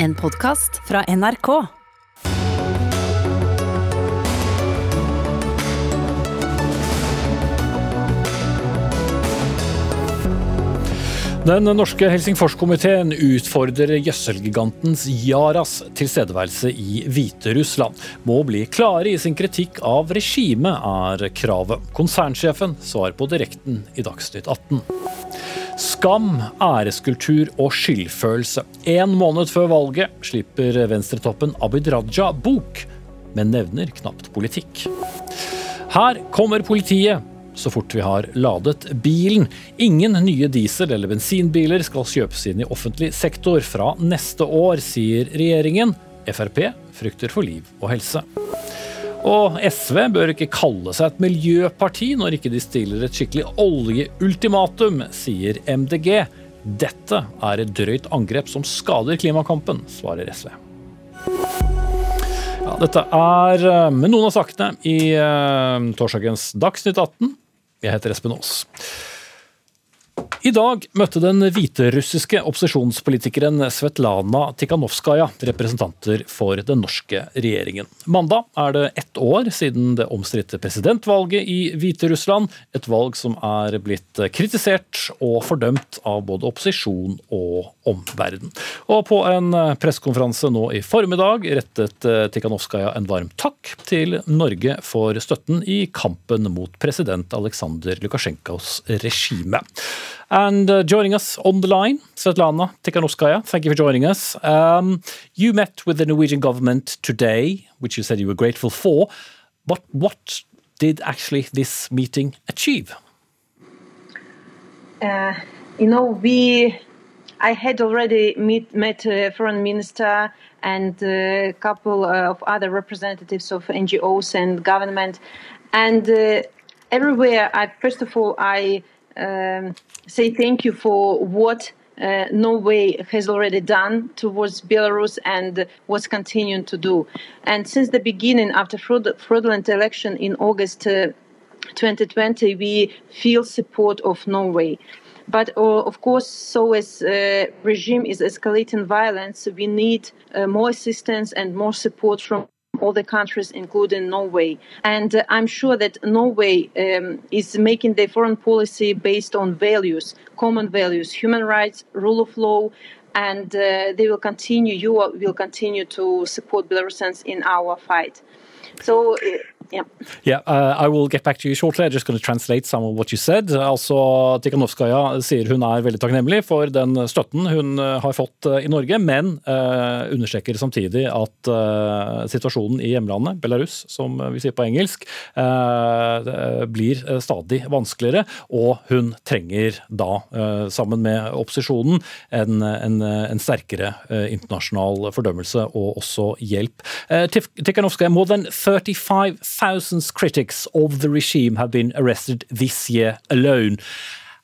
En podkast fra NRK. Den norske Helsingforskomiteen utfordrer gjødselgigantens Yaras tilstedeværelse i Hviterussland. Må bli klare i sin kritikk av regimet, er kravet. Konsernsjefen svarer på direkten i Dagsnytt 18. Skam, æreskultur og skyldfølelse. En måned før valget slipper venstretoppen Abid Raja bok, men nevner knapt politikk. Her kommer politiet så fort vi har ladet bilen. Ingen nye diesel- eller bensinbiler skal kjøpes inn i offentlig sektor fra neste år, sier regjeringen. Frp frykter for liv og helse. Og SV bør ikke kalle seg et miljøparti når ikke de stiller et skikkelig oljeultimatum, sier MDG. Dette er et drøyt angrep som skader klimakampen, svarer SV. Ja, dette er eh, med noen av sakene i uh, torsdagens Dagsnytt 18. Jeg heter Espen Aas. I dag møtte den hviterussiske opposisjonspolitikeren Svetlana Tikhanovskaja representanter for den norske regjeringen. Mandag er det ett år siden det omstridte presidentvalget i Hviterussland. Et valg som er blitt kritisert og fordømt av både opposisjon og omverden. Og på en pressekonferanse nå i formiddag rettet Tikhanovskaja en varm takk til Norge for støtten i kampen mot president Aleksandr Lukasjenkos regime. And uh, joining us on the line, Svetlana Tikhanovskaya, thank you for joining us. Um, you met with the Norwegian government today, which you said you were grateful for. But what did actually this meeting achieve? Uh, you know, we. I had already meet, met uh, foreign minister and a couple of other representatives of NGOs and government, and uh, everywhere. I first of all I um, say thank you for what uh, Norway has already done towards Belarus and what's continuing to do. And since the beginning, after fraud- fraudulent election in August uh, 2020, we feel support of Norway. But uh, of course, so as uh, regime is escalating violence, we need uh, more assistance and more support from all the countries, including Norway. And uh, I'm sure that Norway um, is making their foreign policy based on values, common values, human rights, rule of law, and uh, they will continue, you will continue to support Belarusians in our fight. So, uh, yeah. Yeah, uh, I will get back to you shortly. I'm just going to translate some of what you said. Altså, Tikhanovskaja sier hun er veldig takknemlig for den støtten hun har fått i Norge, men uh, understreker samtidig at uh, situasjonen i hjemlandet, Belarus, som vi sier på engelsk, blir stadig vanskeligere, og hun trenger da, sammen med opposisjonen, en, en, en sterkere internasjonal fordømmelse og også hjelp. Tikhanovskaja, more than 35,000 critics of the regime have been arrested this year alone.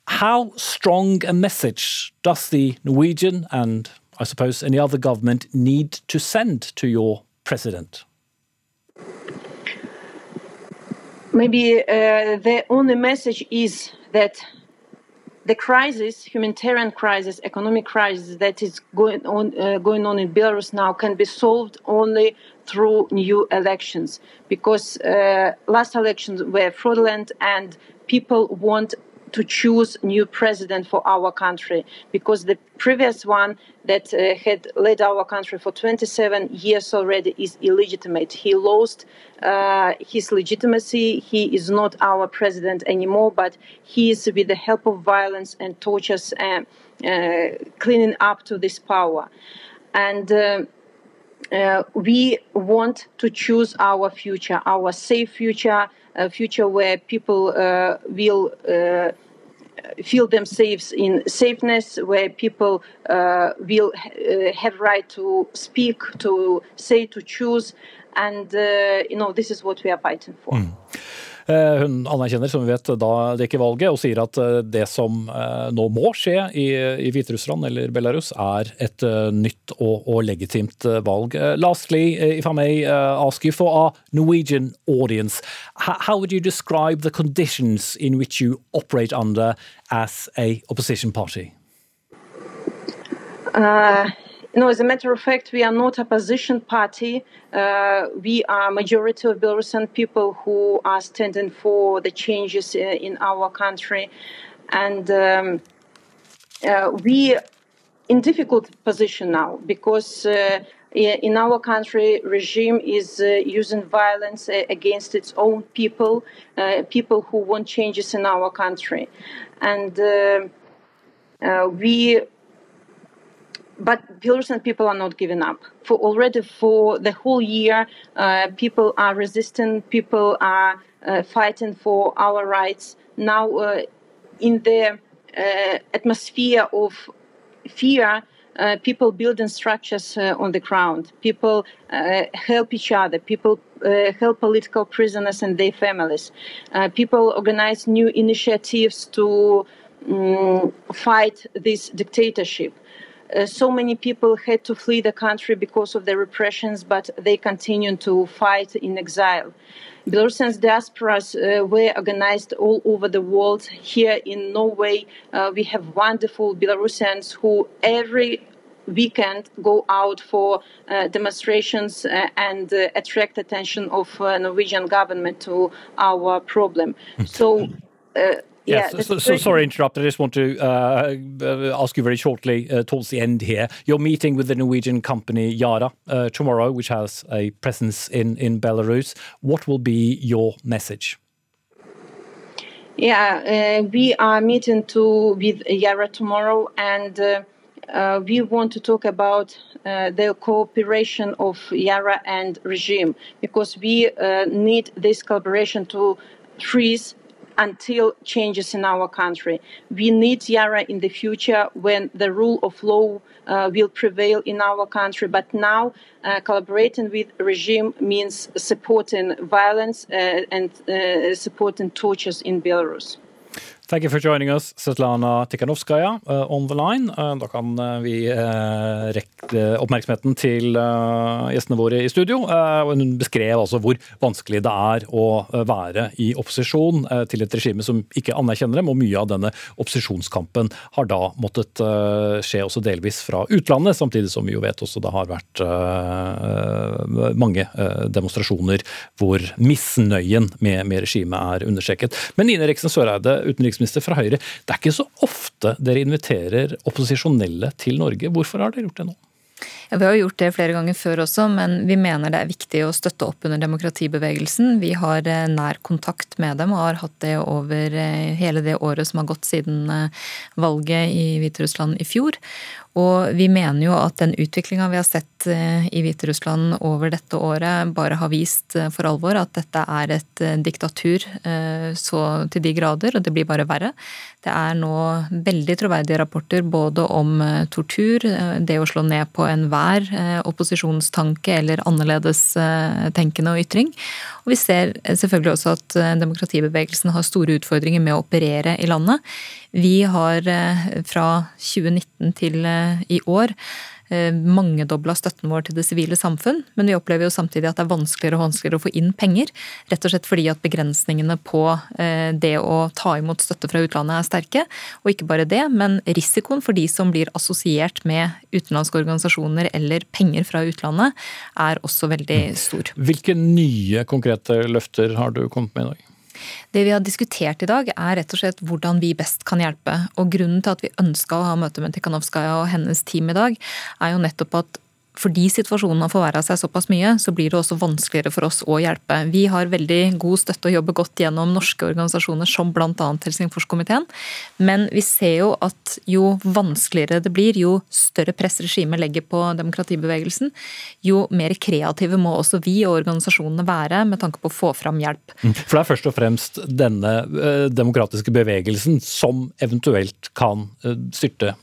How strong a message does the Norwegian and I suppose any other government need to send to your president? Maybe uh, the only message is that the crisis, humanitarian crisis, economic crisis that is going on uh, going on in Belarus now can be solved only through new elections because uh, last elections were fraudulent and people want to choose new president for our country because the previous one that uh, had led our country for 27 years already is illegitimate. He lost uh, his legitimacy. He is not our president anymore, but he is, with the help of violence and tortures, uh, cleaning up to this power. And uh, we want to choose our future, our safe future, a future where people uh, will uh, feel themselves in safeness, where people will have right to speak, to say, to choose, and you know this is what we are fighting for. Mm. Hun anerkjenner som vi vet, da det ikke valget, og sier at det som nå må skje i, i Hviterussland eller Belarus, er et nytt og, og legitimt valg. Lastly, if I may ask you for our Norwegian audience, how would you describe the conditions in which you operate under as a opposition party? Uh, No, as a matter of fact, we are not opposition party. Uh, we are majority of Belarusian people who are standing for the changes uh, in our country, and um, uh, we in difficult position now because. Uh, in our country, regime is uh, using violence uh, against its own people, people who want changes in our country, and we but Belarusian people are not giving up. For already for the whole year, uh, people are resisting. People are uh, fighting for our rights. Now, uh, in the uh, atmosphere of fear, uh, people building structures uh, on the ground. People help each other. People help political prisoners and their families. people organize new initiatives to um, fight this dictatorship. Uh, so many people had to flee the country because of the repressions, but they continue to fight in exile. Belarusian diasporas uh, were organized all over the world. Here in Norway, uh, we have wonderful Belarusians who every weekend go out for uh, demonstrations uh, and attract attention of Norwegian government to our problem. So Yes, yeah, so, so, sorry to interrupt. I just want to uh, uh, ask you very shortly uh, towards the end here. You're meeting with the Norwegian company Yara uh, tomorrow, which has a presence in, in Belarus. What will be your message? Yeah, uh, we are meeting to with Yara tomorrow, and uh, we want to talk about the cooperation of Yara and regime because we need this collaboration to freeze until changes in our country. We need Yara in the future when the rule of law uh, will prevail in our country. But now, uh, collaborating with regime means supporting violence uh, and uh, supporting tortures in Belarus. Thank you for joining us, Svetlana Tikhanovskaya, uh, on the line. Uh, da kan uh, vi rekke oppmerksomheten til gjestene våre i studio. Hun beskrev altså hvor vanskelig det er å være i opposisjon til et regime som ikke anerkjenner dem, og mye av denne opposisjonskampen har da måttet skje også delvis fra utlandet, samtidig som vi jo vet også det har vært mange demonstrasjoner hvor misnøyen med, med regimet er understreket. Men Ine Riksen Søreide, utenriksminister utenriksminister fra Høyre. Det er ikke så ofte dere inviterer opposisjonelle til Norge. Hvorfor har dere gjort det nå? Ja, vi har gjort det flere ganger før også, men vi mener det er viktig å støtte opp under demokratibevegelsen. Vi har eh, nær kontakt med dem og har hatt det over eh, hele det året som har gått siden eh, valget i Hviterussland i fjor. Og vi mener jo at den utviklinga vi har sett eh, i Hviterussland over dette året, bare har vist eh, for alvor at dette er et eh, diktatur så til de grader, og det blir bare verre. Det er nå veldig troverdige rapporter både om tortur, det å slå ned på enhver opposisjonstanke eller annerledes tenkende og ytring. Og vi ser selvfølgelig også at demokratibevegelsen har store utfordringer med å operere i landet. Vi har fra 2019 til i år eh, mangedobla støtten vår til det sivile samfunn, men vi opplever jo samtidig at det er vanskeligere og vanskeligere å få inn penger. Rett og slett fordi at begrensningene på eh, det å ta imot støtte fra utlandet er sterke. Og ikke bare det, men risikoen for de som blir assosiert med utenlandske organisasjoner eller penger fra utlandet, er også veldig stor. Hvilke nye konkrete løfter har du kommet med i dag? Det vi har diskutert i dag, er rett og slett hvordan vi best kan hjelpe. Og grunnen til at vi ønska å ha møte med Tikhanovskaja og hennes team i dag, er jo nettopp at fordi situasjonen har forverra seg såpass mye, så blir det også vanskeligere for oss å hjelpe. Vi har veldig god støtte og jobber godt gjennom norske organisasjoner som bl.a. Helsingforskomiteen. Men vi ser jo at jo vanskeligere det blir, jo større press regimet legger på demokratibevegelsen, jo mer kreative må også vi og organisasjonene være med tanke på å få fram hjelp. Mm. For det er først og fremst denne eh, demokratiske bevegelsen som eventuelt kan eh, styrte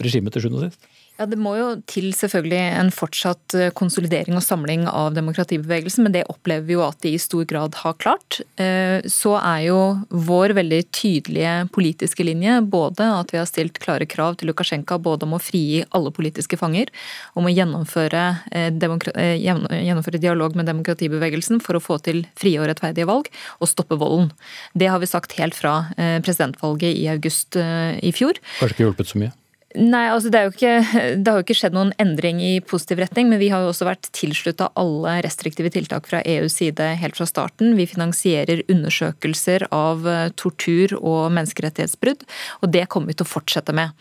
regimet til sjuende og sist? Ja, Det må jo til selvfølgelig en fortsatt eh, konsolidering og samling av demokratibevegelsen, men det opplever vi jo at de i stor grad har klart. Eh, så er jo vår veldig tydelige politiske linje både at vi har stilt klare krav til Lukasjenko både om å frigi alle politiske fanger, om å gjennomføre, eh, gjennomføre dialog med demokratibevegelsen for å få til frie og rettferdige valg, og stoppe volden. Det har vi sagt helt fra presidentvalget i august i fjor. Kanskje ikke hjulpet så mye? Nei, altså det, ikke, det, har jo ikke skjedd noen endring i positiv retning, men vi har jo også vært tilslutta alle restriktive tiltak fra EUs side helt fra starten. Vi finansierer undersøkelser av eh, tortur og menneskerettighetsbrudd, og det kommer vi til å fortsette med.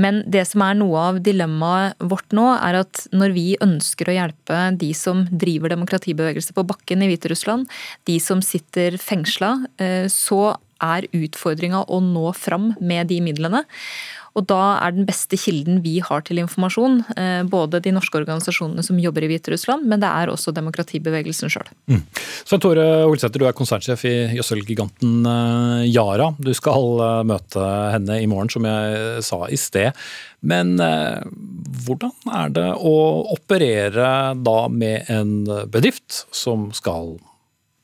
Men det som er noe av dilemmaet vårt nå, er at når vi ønsker å hjelpe de som driver demokratibevegelse på bakken i Hviterussland, de som sitter fengsla, eh, så er utfordringa å nå fram med de midlene. Og da er den beste kilden vi har til informasjon, eh, både de norske organisasjonene som jobber i Hviterussland, men det er også demokratibevegelsen sjøl. Mm. Svein Tore Olsæter, du er konsernsjef i gjødselgiganten eh, Yara. Du skal eh, møte henne i morgen, som jeg sa i sted. Men hvordan er det å operere da med en bedrift som skal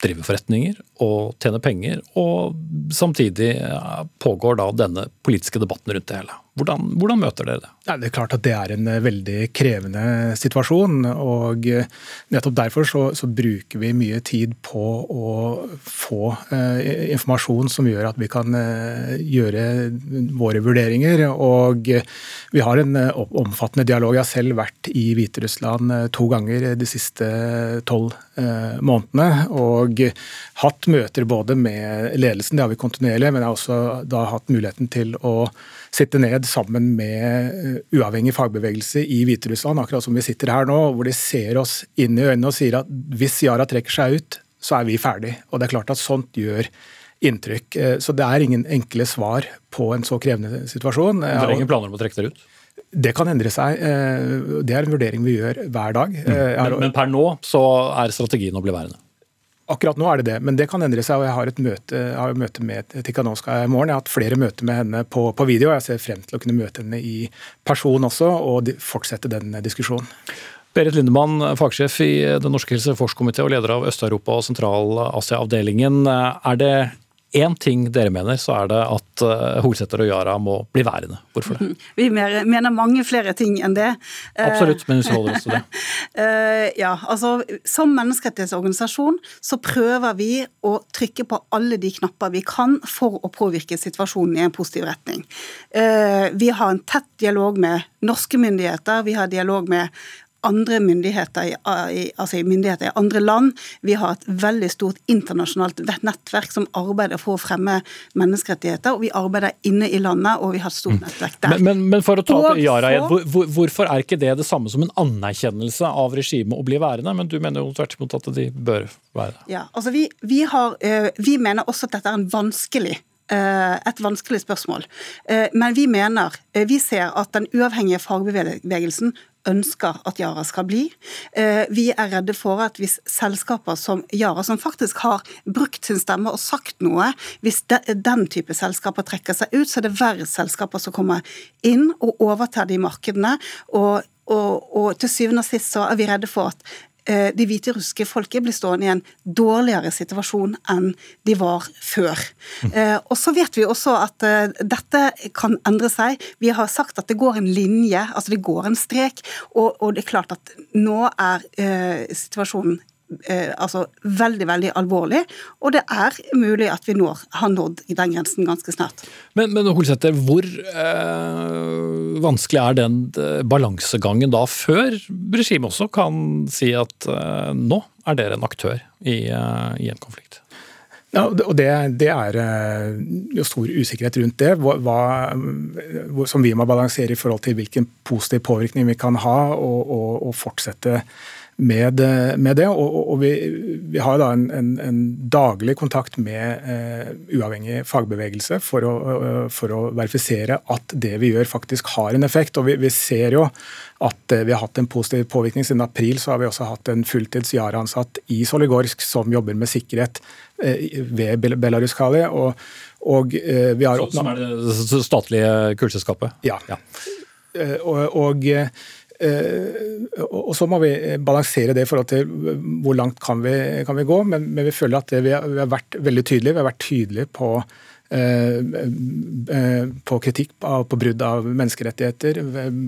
drive forretninger og tjene penger, og samtidig pågår da denne politiske debatten rundt det hele. Hvordan, hvordan møter dere det? Det er klart at det er en eh, veldig krevende situasjon. og eh, Nettopp derfor så, så bruker vi mye tid på å få eh, informasjon som gjør at vi kan eh, gjøre våre vurderinger. og Vi har en eh, omfattende dialog. Jeg har selv vært i Hviterussland to ganger de siste tolv eh, månedene. Og hatt møter både med ledelsen, det har vi kontinuerlig, men jeg har også da hatt muligheten til å sitte ned sammen med eh, uavhengig fagbevegelse i Hviterussland, akkurat som vi sitter her nå, hvor de ser oss inn i øynene og sier at hvis Yara trekker seg ut, så er vi ferdig. Og det er klart at sånt gjør inntrykk. Eh, så det er ingen enkle svar på en så krevende situasjon. Det er ingen planer om å trekke dere ut? Det kan endre seg. Eh, det er en vurdering vi gjør hver dag. Mm. Men, men per nå så er strategien å bli værende? Akkurat nå er det det, men det kan endre seg. og Jeg har et møte, har et møte med Tikhanovskaja i morgen. Jeg har hatt flere møter med henne på, på, video. Jeg ser frem til å kunne møte henne i person også, og fortsette den diskusjonen. Berit Lindemann, fagsjef i Den norske helseforskomité og leder av Øst-Europa og Sentral-Asia-avdelingen. Er det én ting dere mener, så er det at uh, Holsæter og Yara må bli værende. Hvorfor det? Vi mener mange flere ting enn det. Absolutt, men vi holder oss til det. uh, ja, altså Som menneskerettighetsorganisasjon så prøver vi å trykke på alle de knapper vi kan for å påvirke situasjonen i en positiv retning. Vi har en tett dialog med norske myndigheter, vi har dialog med andre myndigheter i, altså myndigheter i, andre land. Vi har et veldig stort internasjonalt nettverk som arbeider for å fremme menneskerettigheter. og Vi arbeider inne i landet, og vi har et stort mm. nettverk der. Men, men, men for å ta opp Yara igjen, hvor, hvorfor er ikke det det samme som en anerkjennelse av regimet å bli værende? Men du mener jo tvert imot at de bør være det. Ja, altså vi, vi, har, eh, vi mener også at dette er en vanskelig eh, et vanskelig spørsmål. Eh, men vi mener, vi ser at den uavhengige fagbevegelsen ønsker at Yara skal bli. Eh, vi er redde for at hvis selskaper som Yara, som faktisk har brukt sin stemme og sagt noe, hvis den type selskaper trekker seg ut, så er det verre selskaper som kommer inn og overtar de markedene. og og, og, til syvende og sist så er vi redde for at det hviterussiske folket blir stående i en dårligere situasjon enn de var før. Mm. Og så vet vi også at eh, dette kan endre seg. Vi har sagt at det går en linje, altså det går en strek. Og det er klart at nå er situasjonen eh, altså veldig veldig alvorlig. Og det er mulig at vi når, har nådd i den grensen ganske snart. Men, men Holsæter, hvor eh, vanskelig er den eh, balansegangen da, før regimet også kan si at eh, nå er dere en aktør i, eh, i en konflikt? Ja, og det, det er eh, jo stor usikkerhet rundt det, hva, hva, som vi må balansere i forhold til hvilken positiv påvirkning vi kan ha og, og, og fortsette med, med det. Og, og vi, vi, har da en, en, en daglig kontakt med eh, uavhengig fagbevegelse for å, for å, verifisere at det vi gjør faktisk har en effekt. Og vi, vi ser jo at uh, vi har hatt en positiv påvirkning. Siden april så har vi også hatt en fulltids Yara-ansatt i Soligorsk som jobber med sikkerhet ved Belarus Kali. Og, og vi har Som er det statlige kullselskapet? Ja. ja. og, og Eh, og Så må vi balansere det i forhold til hvor langt kan vi, kan vi gå. Men, men, vi føler at vi har, vi har, vært veldig tydelige. Vi har vært tydelige på på kritikk på brudd av menneskerettigheter,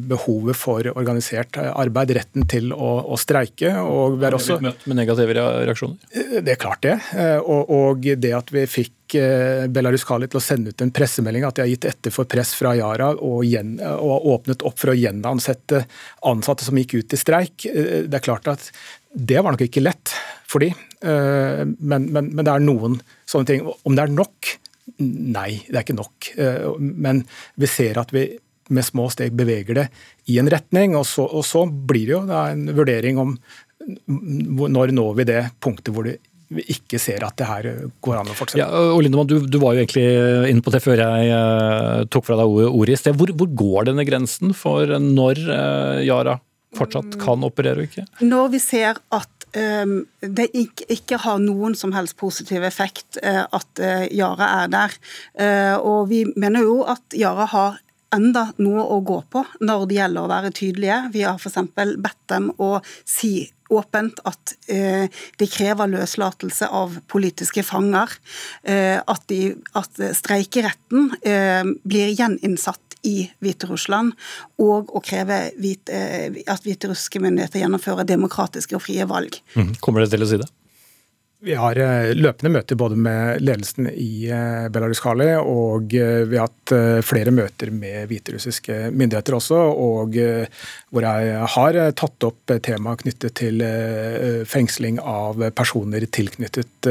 behovet for organisert arbeid, retten til å, å streike. og vi har også... Møtt med negative reaksjoner? Det er klart det. Og, og det at vi fikk Belarus Kali til å sende ut en pressemelding at de har gitt etter for press fra Yara og, gjen, og åpnet opp for å gjenansette ansatte som gikk ut i streik. Det er klart at det var nok ikke lett for de, men, men, men det er noen sånne ting. Om det er nok? Nei, det er ikke nok. Eh, men vi ser at vi med små steg beveger det i en retning, og så, og så blir det jo en vurdering om når når vi det punktet hvor det ikke ser at det her går an å fortsette. Ja, og Lindemann, du, du, var jo egentlig inne på det før jeg uh, tok fra deg ordet i sted. Hvor, hvor, går denne grensen for når uh, Yara fortsatt kan operere og ikke? Når vi ser at um, det ikke, ikke, har noen som helst positiv effekt uh, at eh, Yara er der. Eh, og vi mener jo at Yara har enda noe å gå på når det gjelder å være tydelige. Vi har f.eks. bedt dem å si åpent at eh, de krever løslatelse av politiske fanger. Eh, at, de, at streikeretten eh, blir gjeninnsatt i Hviterussland, og å kreve at hviterussiske myndigheter gjennomfører demokratiske og frie valg. Mm. Kommer dere til å si det? Vi har eh, løpende møter både med ledelsen i eh, Belarus Kali, og eh, vi har hatt flere møter med hviterussiske myndigheter også, og hvor jeg har tatt opp tema knyttet til fengsling av personer tilknyttet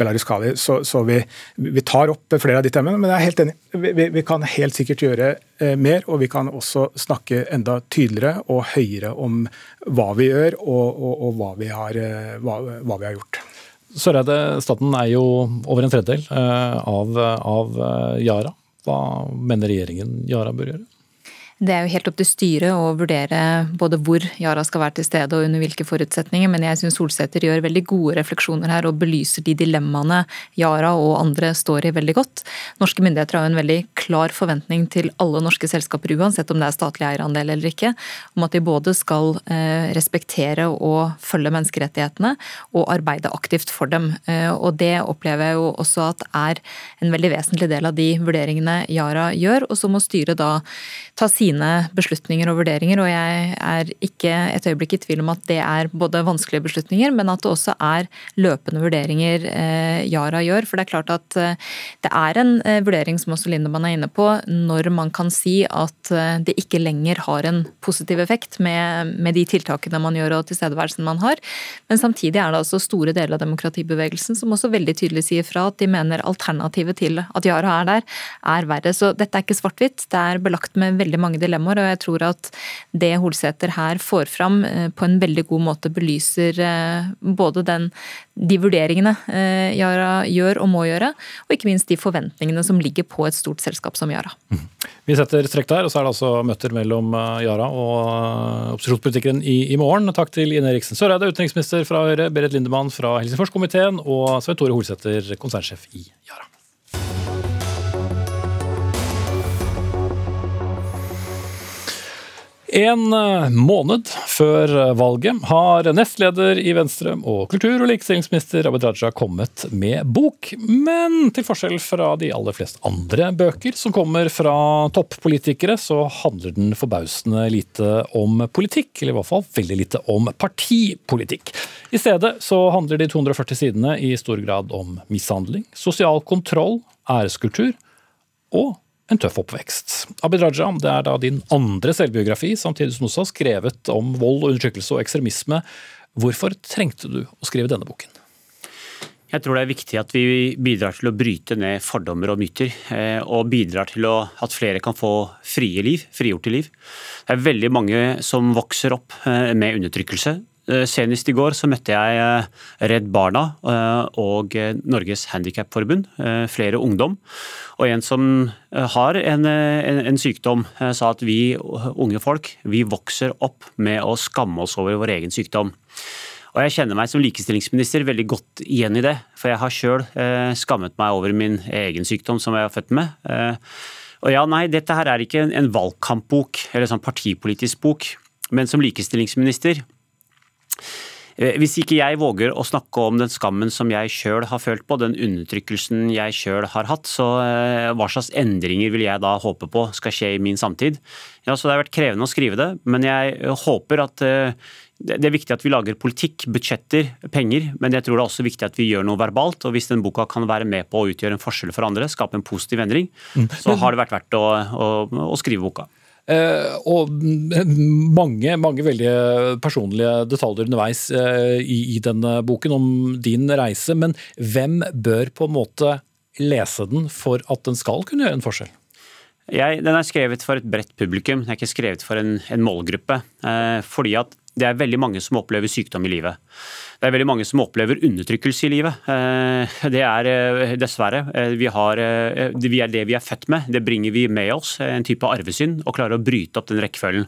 Belarus Kali. Så, så vi, vi, tar opp flere av de temaene, men jeg er helt enig. Vi, vi kan helt sikkert gjøre mer, og vi kan også snakke enda tydeligere og høyere om hva vi gjør, og, og, og hva, vi har, hva, hva vi har gjort. Søreide, staten er jo over en tredjedel eh, av, av eh, Yara. Hva mener regjeringen Yara bør gjøre? Det er jo helt opp til styret å vurdere både hvor Yara skal være til stede og under hvilke forutsetninger, men jeg syns Solsæter gjør veldig gode refleksjoner her og belyser de dilemmaene Yara og andre står i veldig godt. Norske myndigheter har jo en veldig klar forventning til alle norske selskaper, uansett om det er statlig eierandel eller ikke, om at de både skal eh, respektere og følge menneskerettighetene og arbeide aktivt for dem. Eh, og det opplever jeg jo også at er en veldig vesentlig del av de vurderingene Yara gjør, og så må styret da ta sine sine beslutninger og vurderinger, og jeg er ikke et øyeblikk i tvil om at det er både vanskelige beslutninger, men at det også er løpende vurderinger eh, Yara gjør. For det er klart at eh, det er en eh, vurdering som også Lindemann er inne på, når man kan si at det ikke lenger har en positiv effekt med, med de tiltakene man gjør og tilstedeværelsen man har. Men samtidig er det altså store deler av demokratibevegelsen som også veldig tydelig sier fra at de mener alternativet til at Yara er der, er verre. Så dette er ikke svart-hvitt. Det er belagt med veldig mange dilemmaer, og jeg tror at det Holsæter her får fram eh, på en veldig god måte belyser eh, både den, de vurderingene eh, Yara gjør og må gjøre, og ikke minst de forventningene som ligger på et stort selskap som Yara. Mm. Vi setter strekk der, og så er det altså møter mellom Yara og opposisjonspolitikeren i, i, morgen. Takk til Ine Eriksen Søreide, utenriksminister fra Høyre, Berit Lindemann fra Helsingforskomiteen og Svein Tore Holsæter, konsernsjef i Yara. En eh, måned før valget har nestleder i Venstre og kultur- og likestillingsminister Abid Raja kommet med bok. Men til forskjell fra de aller fleste andre bøker som kommer fra toppolitikere, så handler den forbausende lite om politikk, eller i hvert fall veldig lite om partipolitikk. I stedet så handler de 240 sidene i stor grad om mishandling, sosial kontroll, æreskultur og en tøff oppvekst. Abid Raja, det er da din andre selvbiografi, samtidig som du også har skrevet om vold, undertrykkelse og ekstremisme. Hvorfor trengte du å skrive denne boken? Jeg tror det er viktig at vi bidrar til å bryte ned fordommer og myter. Eh, og bidrar til at flere kan få frie liv, frigjorte liv. Det er veldig mange som vokser opp eh, med undertrykkelse. Eh, senest i går så møtte jeg Redd Barna og Norges Handikapforbund, flere ungdom. Og en som eh, har en, eh, en, en, sykdom, eh, sa at vi unge folk vi vokser opp med å skamme oss over vår egen sykdom. Og Jeg kjenner meg som likestillingsminister veldig godt igjen i det. For jeg har sjøl eh, skammet meg over min egen sykdom som jeg er født med. Eh, og ja, nei, dette her er ikke en, valgkampbok eller sånn partipolitisk bok. Men som likestillingsminister Eh, hvis ikke jeg våger å snakke om den skammen som jeg sjøl har følt på, den undertrykkelsen jeg sjøl har hatt, så eh, hva slags endringer vil jeg da håpe på skal skje i min samtid? Ja, så Det har vært krevende å skrive det, men jeg håper at eh, det er viktig at vi lager politikk, budsjetter, penger, men jeg tror det er også viktig at vi gjør noe verbalt. og Hvis den boka kan være med på å utgjøre en forskjell for andre, skape en positiv endring, mm. så har det vært verdt å, å, å skrive boka. Eh, og mange, mange veldig personlige detaljer underveis eh, i, i denne boken om din reise. Men hvem bør på en måte lese den for at den skal kunne gjøre en forskjell? Jeg, den er skrevet for et bredt publikum, den er ikke skrevet for en, en målgruppe. Eh, fordi at det er veldig mange som opplever sykdom i livet. Det er veldig mange som opplever undertrykkelse i livet. Eh, det er eh, dessverre. Eh, vi, har, vi er det vi er født med. Det bringer vi med oss. En type arvesynd. Og klarer å bryte opp den rekkefølgen.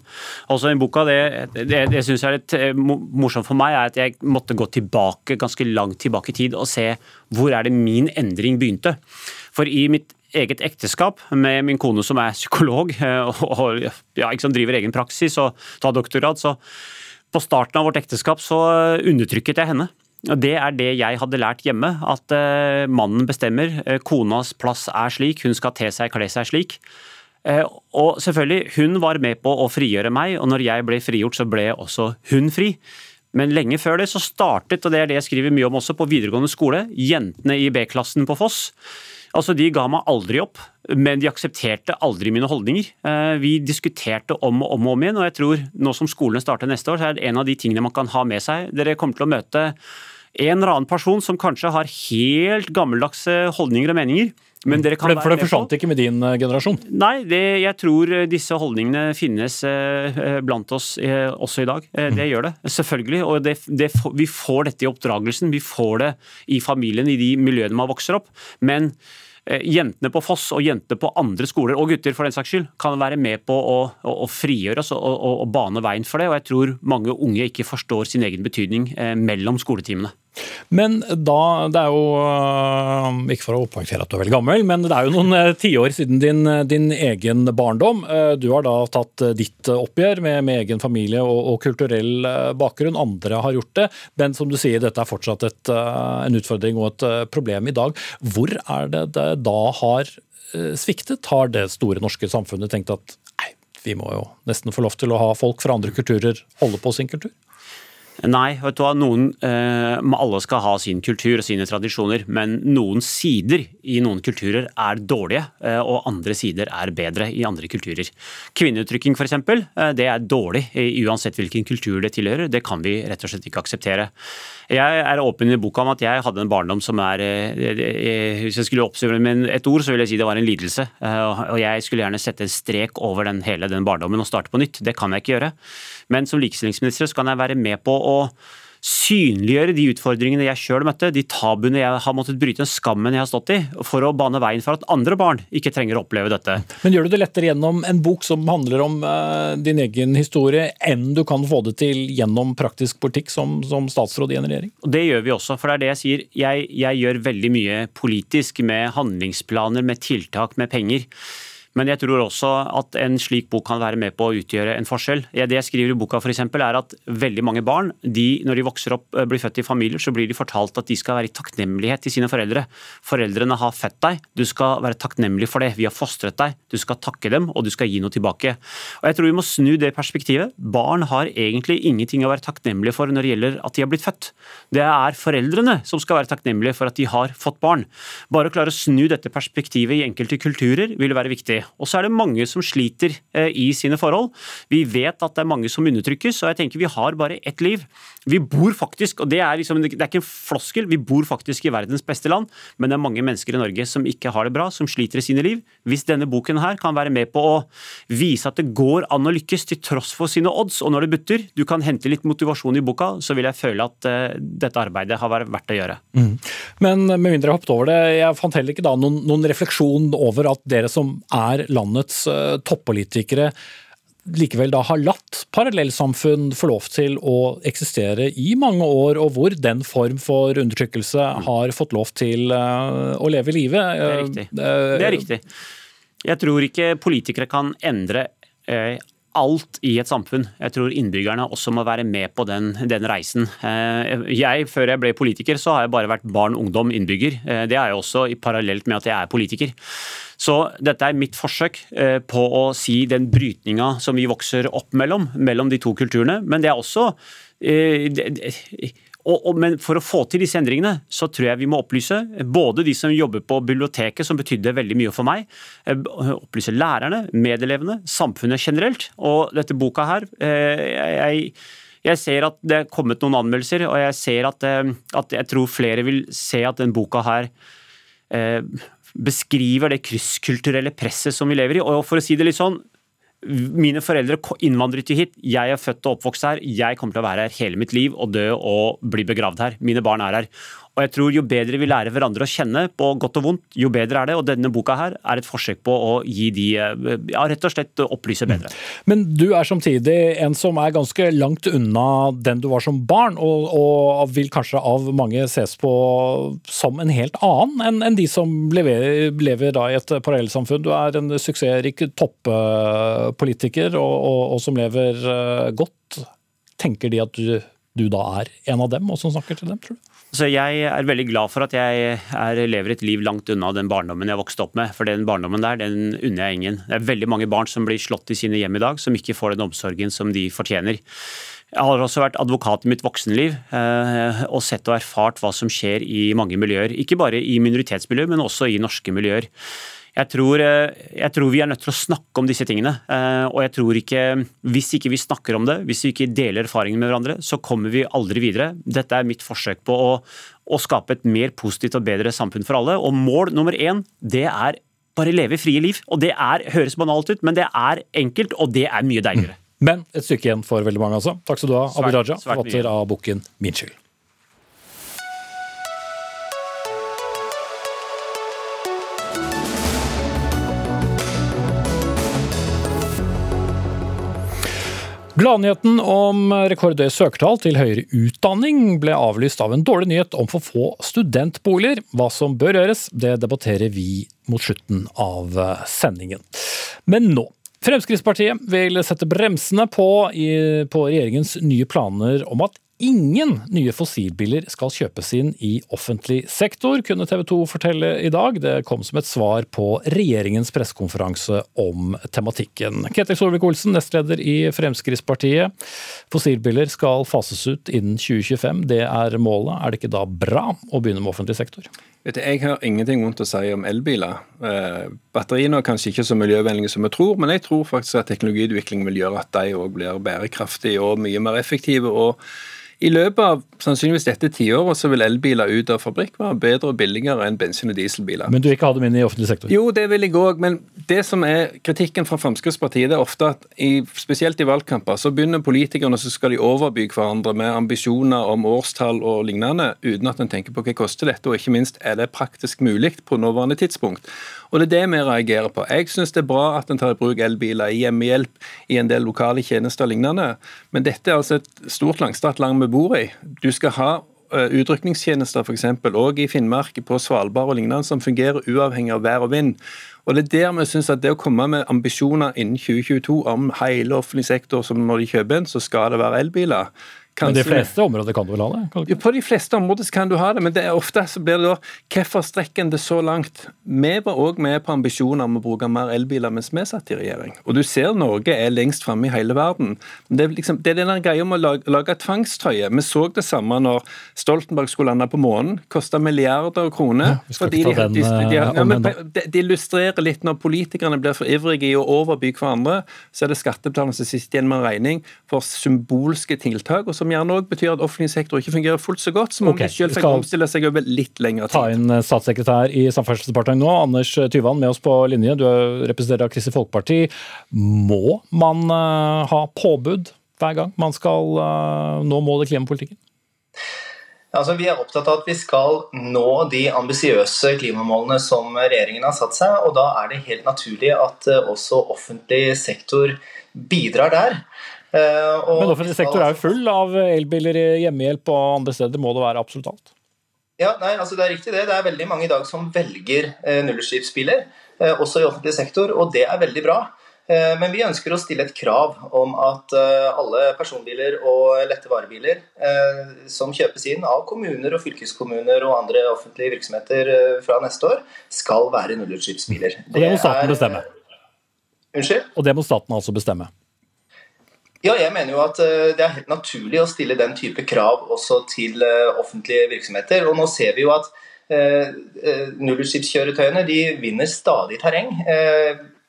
Altså i boka, Det, det, det syns jeg er litt morsomt for meg, er at jeg måtte gå tilbake ganske langt tilbake i tid og se hvor er det min endring begynte. For i mitt eget ekteskap med min kone som er psykolog og, ja, driver egen praksis og tar doktorgrad, så på starten av vårt ekteskap så undertrykket jeg henne. Det er det jeg hadde lært hjemme, at uh, mannen bestemmer. Uh, konas plass er slik, hun skal te seg, kle seg slik. Uh, og selvfølgelig, hun var med på å frigjøre meg, og når jeg ble frigjort, så ble også hun fri. Men lenge før det så startet, og det er det jeg skriver mye om også, på videregående skole, jentene i B-klassen på Foss Altså, De ga meg aldri opp, men de aksepterte aldri mine holdninger. Eh, vi diskuterte om og om, og om igjen, og jeg tror nå som skolene starter neste år, så er det en av de tingene man kan ha med seg. Dere kommer til å møte en eller annen person som kanskje har helt gammeldagse holdninger og meninger. Men dere kan for det, for det forsvant ikke med din eh, generasjon? Nei, det, jeg tror disse holdningene finnes eh, blant oss eh, også i dag. Eh, det mm. gjør det, selvfølgelig. Og det, det, vi får dette i oppdragelsen. Vi får det i familien, i de miljøene man vokser opp. Men Eh, jentene på Foss og jentene på andre skoler, og gutter for den saks skyld, kan være med på å, å, å frigjøre oss og, og, bane veien for det. Og jeg tror mange unge ikke forstår sin egen betydning eh, mellom skoletimene. Men da, det er jo øh, Ikke for å poengtere at du er veldig gammel, men det er jo noen øh, tiår siden din, øh, din, egen barndom. Du har da tatt ditt oppgjør med, med egen familie og, og, kulturell bakgrunn. Andre har gjort det. Men som du sier, dette er fortsatt et, en utfordring og et problem i dag. Hvor er det det da har sviktet? Har det store norske samfunnet tenkt at nei, vi må jo nesten få lov til å ha folk fra andre kulturer holde på sin kultur? Nei, vet du hva, noen, eh, alle skal ha sin kultur og sine tradisjoner, men noen sider i noen kulturer er dårlige, eh, og andre sider er bedre i andre kulturer. Kvinneuttrykking f.eks., eh, det er dårlig uansett hvilken kultur det tilhører. Det kan vi rett og slett ikke akseptere. Jeg er åpen i boka om at jeg hadde en barndom som er eh, eh, Hvis jeg skulle oppsummere med et ord, så vil jeg si det var en lidelse. Eh, og jeg skulle gjerne sette en strek over den, hele den barndommen og starte på nytt. Det kan jeg ikke gjøre. Men som likestillingsminister så kan jeg være med på å synliggjøre de utfordringene jeg sjøl møtte, de tabuene jeg har måttet bryte, den skammen jeg har stått i, for å bane veien for at andre barn ikke trenger å oppleve dette. Men gjør du det lettere gjennom en bok som handler om uh, din egen historie, enn du kan få det til gjennom praktisk politikk som, som statsråd i en regjering? Det gjør vi også, for det er det jeg sier. Jeg, jeg gjør veldig mye politisk med handlingsplaner, med tiltak, med penger. Men jeg tror også at en slik bok kan være med på å utgjøre en forskjell. Det jeg skriver i boka for eksempel, er at veldig mange barn, de, når de vokser opp, eh, blir født i familier, så blir de fortalt at de skal være i takknemlighet til sine foreldre. Foreldrene har født deg, du skal være takknemlig for det. Vi har fostret deg, du skal takke dem, og du skal gi noe tilbake. Og jeg tror vi må snu det perspektivet. Barn har egentlig ingenting å være takknemlige for når det gjelder at de har blitt født. Det er foreldrene som skal være takknemlige for at de har fått barn. Bare å klare å snu dette perspektivet i enkelte kulturer vil være viktig. Og så er det mange som sliter eh, i sine forhold. Vi vet at det er mange som undertrykkes, og jeg tenker vi har bare ett liv. Vi bor faktisk, og det er, liksom, det er ikke en floskel, vi bor faktisk i verdens beste land, men det er mange mennesker i Norge som ikke har det bra, som sliter i sine liv. Hvis denne boken her kan være med på å vise at det går an å lykkes til tross for sine odds, og når det butter, du kan hente litt motivasjon i boka, så vil jeg føle at uh, dette arbeidet har vært verdt å gjøre. Mm. Men med mindre jeg hoppet over det, jeg fant heller ikke da noen, noen refleksjon over at dere som er landets uh, toppolitikere likevel da har latt parallellsamfunn få lov til å eksistere i mange år, og hvor den form for undertrykkelse har fått lov til uh, å leve livet. Det er riktig. Det er riktig. Jeg tror ikke politikere kan endre alt i et samfunn. Jeg tror innbyggerne også må være med på den, den reisen. Eh, jeg, Før jeg ble politiker, så har jeg bare vært barn, ungdom, innbygger. Eh, det er jeg også parallelt med at jeg er politiker. Så dette er mitt forsøk eh, på å si den brytninga som vi vokser opp mellom, mellom de to kulturene. Men det er også og, og, men for å få til disse endringene, så tror jeg vi må opplyse både de som jobber på biblioteket, som betydde veldig mye for meg, eh, opplyse lærerne, medelevene, samfunnet generelt. Og dette boka her eh, jeg, jeg ser at det er kommet noen anmeldelser, og jeg ser at, eh, at jeg tror flere vil se at den boka her beskriver det krysskulturelle presset som vi lever i. Og for å si det litt sånn, mine foreldre innvandret jo hit, jeg er født og oppvokst her, jeg kommer til å være her hele mitt liv og dø og bli begravd her. Mine barn er her. Og jeg tror Jo bedre vi lærer hverandre å kjenne, på godt og vondt, jo bedre er det. Og denne boka her er et forsøk på å gi de ja, rett og slett opplyse bedre. Men du er samtidig en som er ganske langt unna den du var som barn, og, og vil kanskje av mange ses på som en helt annen enn en de som lever, lever i et parallellsamfunn. Du er en suksessrik toppolitiker og, og, og, som lever eh, godt. Tenker de at du, du da er en av dem, og som snakker til dem, tror du? Så Jeg er veldig glad for at jeg er, lever et liv langt unna den barndommen jeg vokste opp med. For den barndommen der, den unner jeg ingen. Det er veldig mange barn som blir slått i sine hjem i dag, som ikke får den omsorgen som de fortjener. Jeg har også vært advokat i mitt voksenliv eh, og sett og erfart hva som skjer i mange miljøer. Ikke bare i minoritetsmiljøer, men også i norske miljøer. Jeg tror, eh, jeg tror, vi er nødt til å snakke om disse tingene. Eh, og jeg tror ikke, Hvis ikke vi snakker om det, hvis vi ikke deler erfaringene med hverandre, så kommer vi aldri videre. Dette er mitt forsøk på å, å skape et mer positivt og bedre samfunn for alle. Og mål nummer én, det er bare leve frie liv. Og det er, høres banalt ut, men det er enkelt, og det er mye deiligere. Men et stykke igjen for veldig mange, altså. Takk skal du ha, Abid Raja, forfatter av boken Min skyld. Gladnyheten om rekordhøye søkertall til høyere utdanning ble avlyst av en dårlig nyhet om for få studentboliger. Hva som bør gjøres, det debatterer vi mot slutten av sendingen. Men nå. Fremskrittspartiet vil sette bremsene på, i, på regjeringens nye planer om at ingen nye fossilbiler skal kjøpes inn i offentlig sektor, kunne TV 2 fortelle i dag. Det kom som et svar på regjeringens pressekonferanse om tematikken. Ketil Solvik-Olsen, nestleder i Fremskrittspartiet. Fossilbiler skal fases ut innen 2025. Det er målet. Er det ikke da bra å begynne med offentlig sektor? Jeg har ingenting vondt å si om elbiler. Eh, batteriene er kanskje ikke så miljøvennlige som vi tror, men jeg tror faktisk at teknologiutvikling vil gjøre at de òg blir bærekraftige og mye mer effektive. og i løpet av sannsynligvis dette tiåret så vil elbiler ut av fabrikk være bedre og billigere enn bensin- og dieselbiler. Men du vil ikke ha dem inn i offentlig sektor? Jo, det vil jeg òg. Men det som er kritikken fra Fremskrittspartiet, det er ofte at i, spesielt i valgkamper så begynner politikerne så skal de overby hverandre med ambisjoner om årstall og lignende, uten at en tenker på hva koster dette, og ikke minst er det praktisk mulig på nåværende tidspunkt. Og Det er det vi reagerer på. Jeg syns det er bra at en tar i bruk elbiler i hjemmehjelp, i en del lokale tjenester og lignende, men dette er altså et stort, langstrakt land vi bor i. Du skal ha eh, utrykningstjenester f.eks. òg i Finnmark, på Svalbard og lignende, som fungerer uavhengig av vær og vind. Og Det er der vi synes at det å komme med ambisjoner innen 2022 om hele offentlig sektor som når de kjøper en, så skal det være elbiler. Men de fleste områder kan du vel ha det? Jo, på de fleste områder kan du ha det, men det er ofte så blir det da Hvorfor strekker en det så langt? Vi var òg med på ambisjoner om å bruke mer elbiler mens vi satt i regjering. Og du ser Norge er lengst framme i hele verden. Det er, liksom, det er den greia om å lage, lage tvangstrøye. Vi så det samme når Stoltenberg skulle lande på månen. Kosta milliarder av kroner. Ja, fordi de, den, de, de, ja, de, illustrerer litt når politikerne blir for ivrige i å overby hverandre, så er det skattebetalerne som sitter igjen med en regning for symbolske tiltak. og så som gjerne òg betyr at offentlig sektor ikke fungerer fullt så godt, så må okay. de fikk omstille seg over litt lengre tid. Ta inn eh, statssekretær i Samferdselsdepartementet nå, Anders Tyvand med oss på linje. Du representerer Kristelig Folkeparti. Må man uh, ha påbud hver gang man skal uh, nå målet i klimapolitikken? Altså, vi er opptatt av at vi skal nå de ambisiøse klimamålene som regjeringen har satt seg. og Da er det helt naturlig at også offentlig sektor bidrar der. Eh, Men offentlig sektor er jo full av elbiler i hjemmehjelp og andre steder. Må det være absolutt alt? Ja, nei, altså Det er riktig det. Det er veldig mange i dag som velger eh, nullutslippsbiler, eh, også i offentlig sektor, og det er veldig bra. Eh, men vi ønsker å stille et krav om at eh, alle personbiler og lette varebiler eh, som kjøpes inn av kommuner og fylkeskommuner og andre offentlige virksomheter fra neste år, skal være nullutslippsbiler. Og det må staten bestemme? Unnskyld? Og det må staten altså bestemme? Ja, jeg mener jo at det er helt naturlig å stille den type krav også til offentlige virksomheter. Og nå ser vi jo at nullutslippskjøretøyene de vinner stadig terreng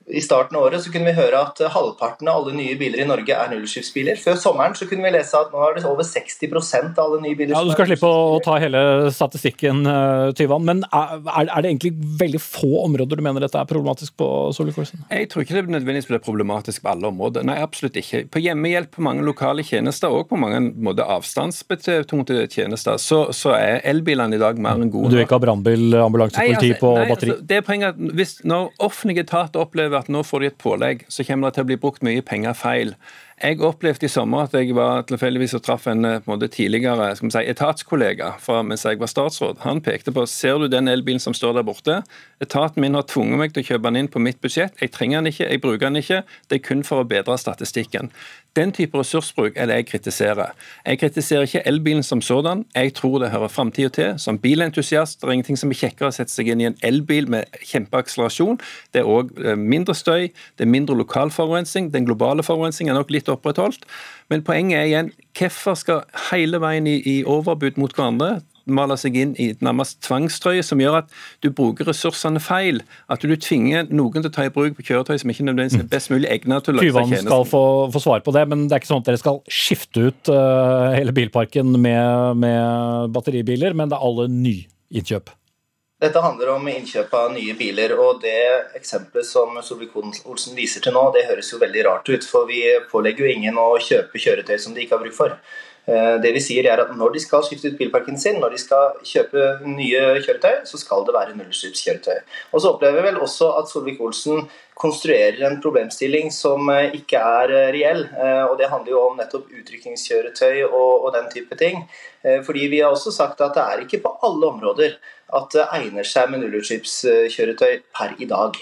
i starten av året så kunne vi høre at halvparten av alle nye biler i Norge er nullutslippsbiler. Før sommeren så kunne vi lese at nå er det over 60% av alle nye biler Ja, Du skal slippe å ta hele statistikken, eh, Tyvan. Men er, er, det egentlig veldig få områder du mener dette er problematisk på? Solvik-Olsen? Jeg tror ikke det nødvendigvis blir problematisk på alle områder. Nei, absolutt ikke. På hjemmehjelp, på mange lokale tjenester og på mange måter avstandsbetonte tjenester, så, så, er elbilene i dag mer enn gode. Du vil ikke ha brannbil, ambulanse, politi altså, på nei, batteri? Altså, det er poenget at hvis, Når offentlige etater opplever at nå får de et pålegg, så kommer det til å bli brukt mye penger feil. Jeg opplevde i sommer at jeg var tilfeldigvis og traff en, eh, en tidligere si, etatskollega fra mens jeg var statsråd. Han pekte på ser du den elbilen som står der borte. Etaten min har tvunget meg til å kjøpe den inn på mitt budsjett. Jeg trenger den ikke, jeg bruker den ikke. Det er kun for å bedre statistikken. Den type ressursbruk er det jeg kritiserer. Jeg kritiserer ikke elbilen som sådan. Jeg tror det hører framtida til. Som bilentusiast det er ingenting som er kjekkere å sette seg inn i en elbil med kjempeakselerasjon. Det er òg eh, mindre støy, det er mindre lokal forurensning. Den globale forurensningen er nok litt opprettholdt. Men poenget er igjen, hvorfor skal hele veien i, i overbud mot hverandre male seg inn i nærmest tvangstrøye som gjør at du bruker ressursene feil. At du tvinger noen til å ta i bruk på kjøretøy som ikke nødvendigvis er best mulig egnet til å løse tjenesten. Tyvand skal få, få, svar på det, men det er ikke sånn at dere skal skifte ut uh, hele bilparken med, med batteribiler, men det er alle nyinnkjøp? Dette handler om innkjøp av nye biler, og det eksempelet som Solvik-Olsen viser til nå, det høres jo veldig rart ut. For vi pålegger jo ingen å kjøpe kjøretøy som de ikke har bruk for. Eh, det vi sier er at Når de skal skifte ut bilparken sin, når de skal kjøpe nye kjøretøy, så skal det være nullutslippskjøretøy. Og så opplever vi vel også at Solvik-Olsen konstruerer en problemstilling som eh, ikke er eh, reell. og Det handler jo om nettopp utrykningskjøretøy og, og den type ting. Fordi Vi har også sagt at det er ikke på alle områder at det egner seg med nullutslippskjøretøy per i dag.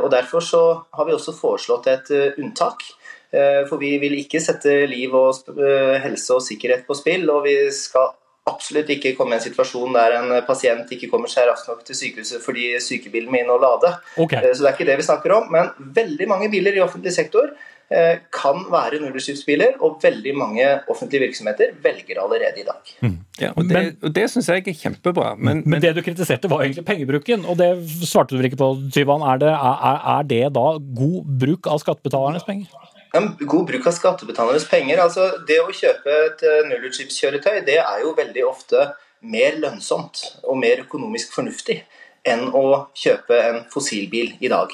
Og Derfor så har vi også foreslått et unntak. Eh, for vi vil ikke sette liv og helse og sikkerhet på spill. Og vi skal absolutt ikke komme i en situasjon der en pasient ikke kommer seg raskt nok til sykehuset fordi sykebilen må inn og lade. Okay. Så det er ikke det vi snakker om. Men veldig mange biler i offentlig sektor Eh, kan være nullutslippsbiler, og veldig mange offentlige virksomheter velger allerede i dag. Mm. Ja, og Det, og det syns jeg er kjempebra. Men, men, det du kritiserte var egentlig pengebruken, og det svarte du vel ikke på, Tyvan. Er det, er, er det da god bruk av skattebetalernes penger? En god bruk av skattebetalernes penger. altså Det å kjøpe et eh, nullutslippskjøretøy det er jo veldig ofte mer lønnsomt og mer økonomisk fornuftig enn å kjøpe en fossilbil i dag.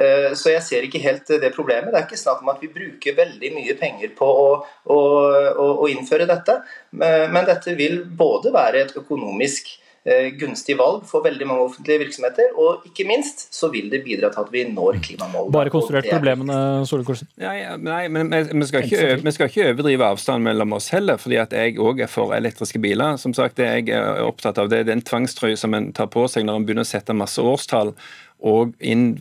Eh, så jeg ser ikke helt det problemet. Det er ikke snakk om at vi bruker veldig mye penger på å, å, å innføre dette, men dette vil både være et økonomisk gunstig valg for veldig mange offentlige virksomheter. Og ikke minst så vil det bidra til at vi når klimamålene. Bare konstruert problemene, Solkorsen? Nei, nei, men vi skal, ikke, vi skal ikke overdrive avstanden mellom oss heller, fordi at jeg òg er for elektriske biler. Som sagt, Det jeg er opptatt av, det er den tvangstrøya som en tar på seg når en begynner å sette masse årstall og inn,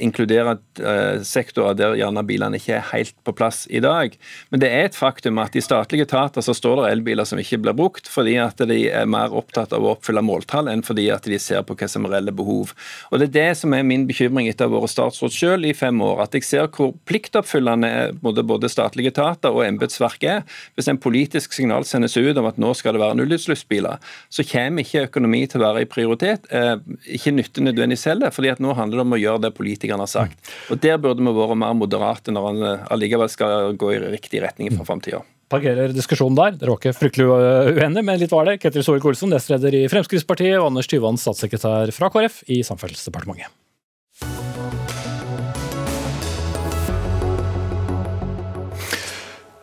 inkludere uh, sektorer der gjerne bilene ikke er helt på plass i dag. Men det er et faktum at i statlige etater så står det elbiler som ikke blir brukt, fordi at de er mer opptatt av å oppfylle måltall enn fordi at de ser på hva som er reelle behov. Og Det er det som er min bekymring etter å ha vært statsråd selv i fem år. At jeg ser hvor pliktoppfyllende både, både statlige etater og embetsverk er. Hvis en politisk signal sendes ut om at nå skal det være nullutslippsbiler, så kommer ikke økonomi til å være i prioritet. Eh, ikke nytte nødvendigvis heller fordi at nå handler det om å gjøre det politikerne har sagt. Og Der burde vi vært mer moderate når han eh, allikevel skal gå i riktig retning for framtida parkerer diskusjonen der. Dere var ikke fryktelig uenige, men litt var det. Ketil Solvik-Olsen, nestleder i Fremskrittspartiet, og Anders Tyvand, statssekretær fra KrF i Samferdselsdepartementet.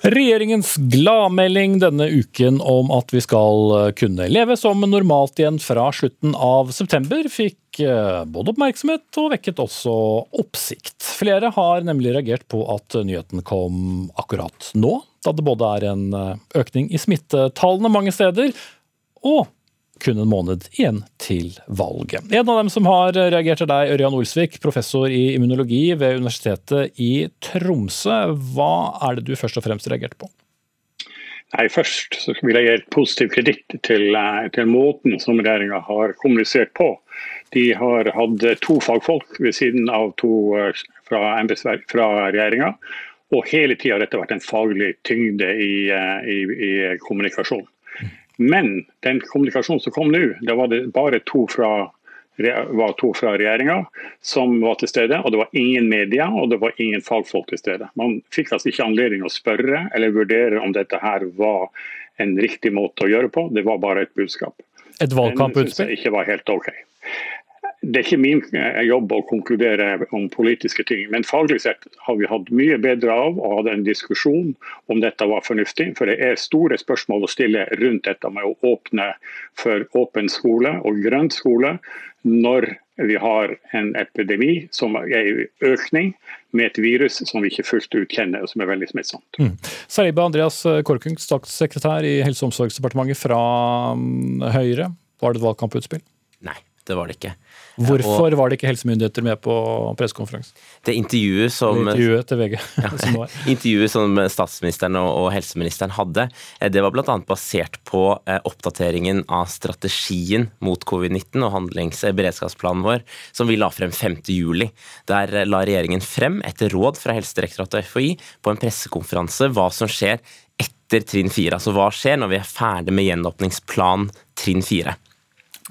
Regjeringens gladmelding denne uken om at vi skal eh, kunne leve som normalt igjen fra slutten av september, fikk eh, både oppmerksomhet og vekket også oppsikt. Flere har nemlig reagert på at nyheten kom akkurat nå, da det både er en eh, økning i smittetallene mange steder, og kun en måned igjen til valget. En av dem som har reagert er deg, Ørjan Olsvik, professor i immunologi ved Universitetet i Tromsø. Hva er det du først og fremst reagerte på? Nei, Først så vil jeg gi et positiv kreditt til, eh, til måten som regjeringa har kommunisert på. De har hatt to fagfolk ved siden av to eh, fra, fra regjeringa. Og hele tida har dette vært en faglig tyngde i, eh, i, i kommunikasjonen. Men den kommunikasjonen som kom nå, da var det bare to fra var to fra regjeringa som var til stede. og Det var ingen media og det var ingen fagfolk til stede. Man fikk altså ikke anledning å spørre eller vurdere om dette her var en riktig måte å gjøre på. Det var bare et budskap. Et valgkamputspill? Det ikke var helt ok. Det er ikke min eh, jobb å konkludere om politiske ting, men faglig sett har vi hatt mye bedre av å ha en diskusjon om dette var fornuftig. For det er store spørsmål å stille rundt dette med å åpne for åpen skole og grønn skole når vi har en epidemi som er i økning, med et virus som vi ikke fullt ut kjenner, og som er veldig smittsomt. Mm. Sariba Andreas Korkung, statssekretær i Helse- og omsorgsdepartementet fra mm, Høyre. Var det et valgkamputspill? Nei det var det ikke. Hvorfor og, var det ikke helsemyndigheter med på pressekonferansen? Det intervjuet som Intervjuet til VG. Ja, intervjuet som statsministeren og, og, helseministeren hadde, eh, det var bl.a. basert på eh, oppdateringen av strategien mot covid-19 og handlingsberedskapsplanen vår, som vi la frem 5.7. Der la regjeringen frem, etter råd fra Helsedirektoratet og FHI, på en pressekonferanse hva som skjer etter trinn 4. Altså hva skjer når vi er ferdig med gjenåpningsplan trinn 4.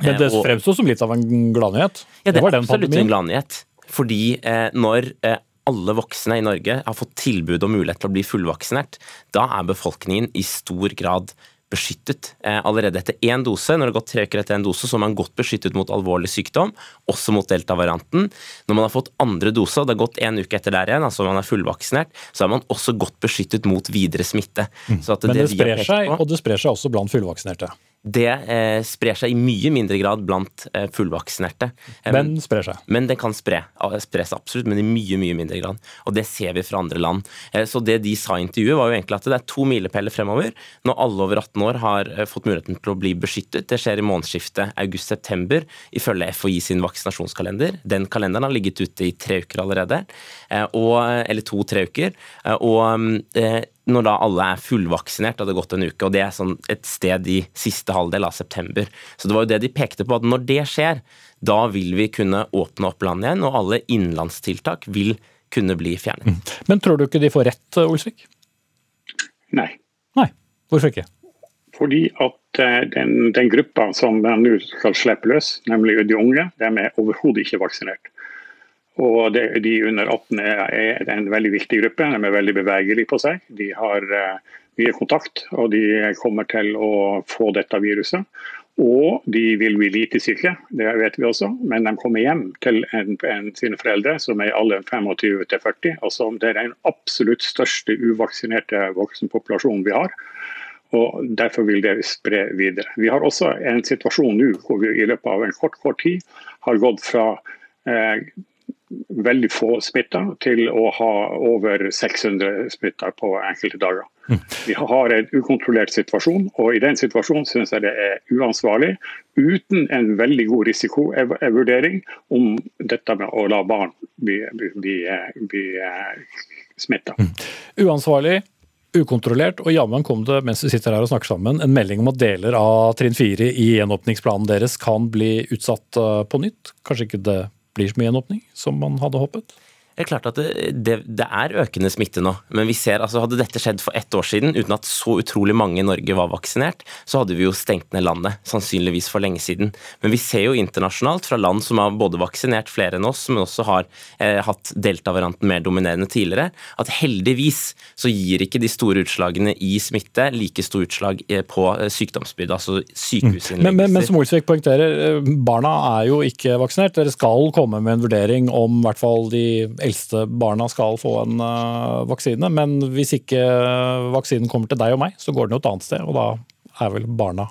Men det eh, fremsto som litt av en gladnyhet? Ja, det, det er absolutt pandemien. en gladnyhet. Fordi eh, når eh, alle voksne i Norge har fått tilbud og mulighet til å bli fullvaksinert, da er befolkningen i stor grad beskyttet. Eh, allerede etter én dose, når det har gått tre uker etter en dose, så er man godt beskyttet mot alvorlig sykdom, også mot delta-varianten. Når man har fått andre dose, og det har gått en uke etter der igjen, altså man er fullvaksinert, så er man også godt beskyttet mot videre smitte. Mm. Men det, det sprer seg, på, og det sprer seg også blant fullvaksinerte? Det eh, sprer seg i mye mindre grad blant eh, fullvaksinerte. Eh, men sprer seg? Men det kan spre, spre seg absolutt, men i mye mye mindre grad. Og Det ser vi fra andre land. Eh, så Det de sa i intervjuet, var jo egentlig at det er to milepæler fremover. Når alle over 18 år har eh, fått muligheten til å bli beskyttet. Det skjer i månedsskiftet august-september, ifølge FHI sin vaksinasjonskalender. Den kalenderen har ligget ute i tre uker allerede. Eh, og, eller to-tre uker. Og når da alle er fullvaksinert, hadde gått en uke. og Det er sånn et sted i siste halvdel av september. Så det var jo det de pekte på, at når det skjer, da vil vi kunne åpne opp landet igjen, og alle innenlandstiltak vil kunne bli fjernet. Mm. Men tror du ikke de får rett, Olsvik? Nei. Nei, Hvorfor ikke? Fordi at eh, den, den gruppa som nå skal slippe løs, nemlig de unge, de er overhodet ikke vaksinert. Og det, De under 18 er, en veldig viktig gruppe. De er veldig bevegelige på seg. De har uh, mye kontakt, og de kommer til å få dette viruset. Og de vil bli lite syke, det vet vi også. Men de kommer hjem til en, en, sine foreldre som er i alderen 25 til 40. Altså, det er den absolutt største uvaksinerte voksenpopulasjonen vi har. Og Derfor vil det spre videre. Vi har også en situasjon nå hvor vi i løpet av en kort, kort tid har gått fra eh, veldig få smitta til å ha over 600 smitta på enkelte dager. Mm. Vi har en ukontrollert situasjon, og i den situasjonen syns jeg det er uansvarlig, uten en veldig god risikovurdering om dette med å la barn bli, bli, bli, bli smitta. Mm. Uansvarlig, ukontrollert, og jammen kom det mens vi sitter her og snakker sammen, en melding om at deler av trinn 4 i gjenåpningsplanen deres kan bli utsatt eh, på nytt. Kanskje ikke det blir så mye gjenåpning som man hadde håpet? Det er klart at det, det, det, er økende smitte nå, men vi ser, altså hadde dette skjedd for ett år siden, uten at så utrolig mange i Norge var vaksinert, så hadde vi jo stengt ned landet, sannsynligvis for lenge siden. Men vi ser jo internasjonalt, fra land som har både vaksinert flere enn oss, men også har eh, hatt delta-varianten mer dominerende tidligere, at heldigvis så gir ikke de store utslagene i smitte like store utslag eh, på sykdomsbyrd, sykdomsbyrde, altså sykehusinnleggelser. Men, men, men som Olsvik poengterer, eh, barna er jo ikke vaksinert. Dere skal komme med en vurdering om i hvert fall de eldste barna skal få en uh, vaksine. Men hvis ikke vaksinen kommer til deg og meg, så går den jo et annet sted, og da er vel barna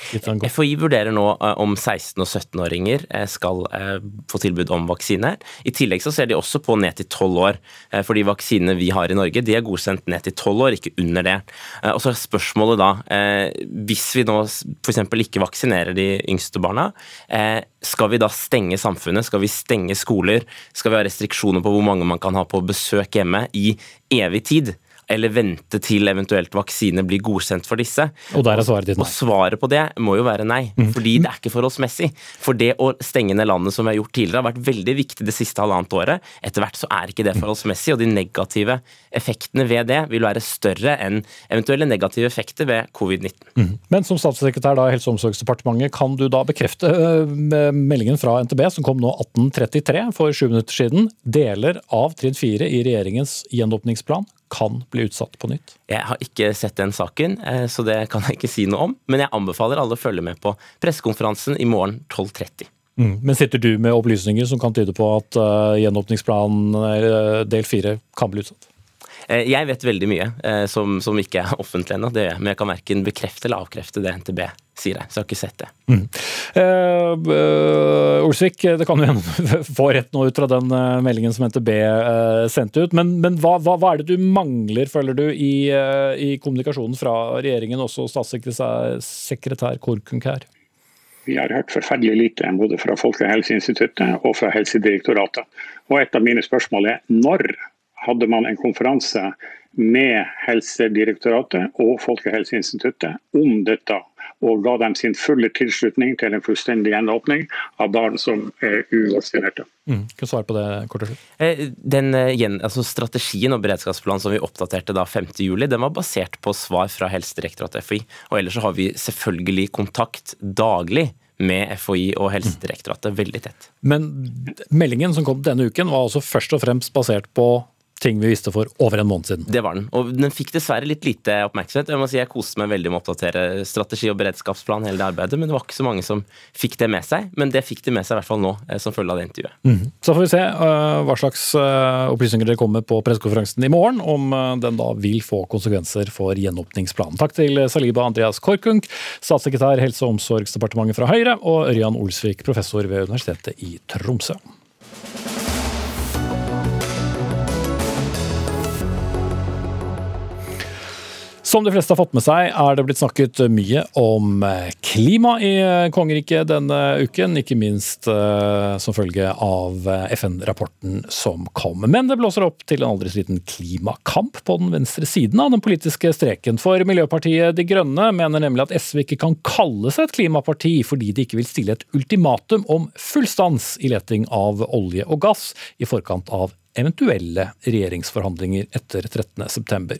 FHI vurderer nå eh, om 16- og 17-åringer eh, skal eh, få tilbud om vaksine. I tillegg så ser de også på ned til 12 år, for de vaksinene vi har i Norge de er godsendt ned til 12 år, ikke under det. Og så er spørsmålet da, hvis vi nå f.eks. ikke vaksinerer de yngste barna, skal vi da stenge samfunnet, skal vi stenge skoler, skal vi ha restriksjoner på hvor mange man kan ha på besøk hjemme i evig tid? Eller vente til eventuelt vaksine blir godkjent for disse? Og svaret. Og svaret på det må jo være nei, mm. fordi det er ikke forholdsmessig. For det å stenge ned landet som vi har gjort tidligere, har vært veldig viktig det siste halvannet året. Etter hvert så er ikke det forholdsmessig, og de negative effektene ved det vil være større enn eventuelle negative effekter ved covid-19. Mm. Men som statssekretær da i Helse- og omsorgsdepartementet, kan du da bekrefte uh, meldingen fra NTB som kom nå 1833 for sju minutter siden, deler av trinn fire i regjeringens gjenåpningsplan kan bli utsatt på nytt? Jeg har ikke sett den saken, eh, så det kan jeg ikke si noe om. Men jeg anbefaler alle å følge med på pressekonferansen i morgen 12.30. Mm. Men sitter du med opplysninger som kan tyde på at uh, gjenåpningsplanen uh, del fire kan bli utsatt? Jeg vet veldig mye som, som ikke er offentlig ennå, men jeg kan verken bekrefte eller avkrefte det NTB sier jeg. Så jeg har ikke sett det. Mm. Eh, eh, Olsvik, det kan jo hende du får rett nå ut fra den uh, meldingen som NTB sendte ut. Men, men hva, hva, hva, er det du mangler, føler du, i, i kommunikasjonen fra regjeringen, også statssekretær Korkunk her? Vi har hørt forferdelig lite både fra Folkehelseinstituttet og fra Helsedirektoratet. Og et av mine spørsmål er når hadde man en konferanse med Helsedirektoratet og Folkehelseinstituttet om dette og ga dem sin fulle tilslutning til en fullstendig gjenåpning av barn som er uvaksinerte. Mm. Kan du svare på det kort og slutt? Eh, den, eh, altså strategien og beredskapsplanen som vi oppdaterte da 5.7, den var basert på svar fra Helsedirektoratet FHI. Og ellers så har vi selvfølgelig kontakt daglig med FHI og Helsedirektoratet veldig tett. Men meldingen som kom denne uken var altså først og fremst basert på ting vi visste for over en måned siden. Det var den. Og den fikk dessverre litt lite oppmerksomhet. Jeg må si jeg koste meg veldig med å oppdatere strategi og beredskapsplan hele det arbeidet, men det var ikke så mange som fikk det med seg. Men det fikk de med seg i hvert fall nå, eh, som følge av det intervjuet. Mm. Så får vi se uh, hva slags uh, opplysninger dere kommer på pressekonferansen i morgen, om uh, den da vil få konsekvenser for gjenåpningsplanen. Takk til Saliba Andreas Korkunk, statssekretær Helse- og omsorgsdepartementet fra Høyre, og Ørjan Olsvik, professor ved Universitetet i Tromsø. Som de fleste har fått med seg, er det blitt snakket mye om eh, klima i eh, kongeriket denne uken. Ikke minst uh, som følge av FN-rapporten som kom. Men det blåser opp til en aldri så liten klimakamp på den venstre siden av den politiske streken. For Miljøpartiet De Grønne mener nemlig at SV ikke kan kalle seg et klimaparti fordi de ikke vil stille et ultimatum om full stans i leting av olje og gass i forkant av eventuelle regjeringsforhandlinger etter 13.9.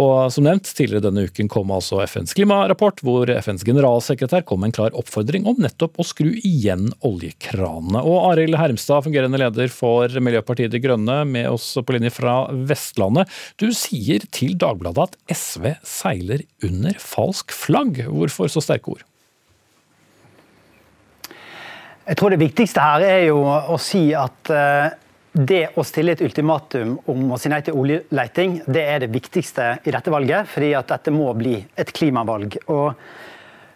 Og som nevnt, tidligere denne uken kom altså FNs klimarapport, hvor FNs generalsekretær kom med en klar oppfordring om nettopp å skru igjen oljekranene. Og Arild Hermstad, fungerende leder for Miljøpartiet De Grønne, med oss på linje fra Vestlandet. Du sier til Dagbladet at SV seiler under falsk flagg. Hvorfor så sterke ord? Jeg tror det viktigste her er jo å si at eh, det å stille et ultimatum om å si nei til oljeleiting, det er det viktigste i dette valget. Fordi at dette må bli et klimavalg. Og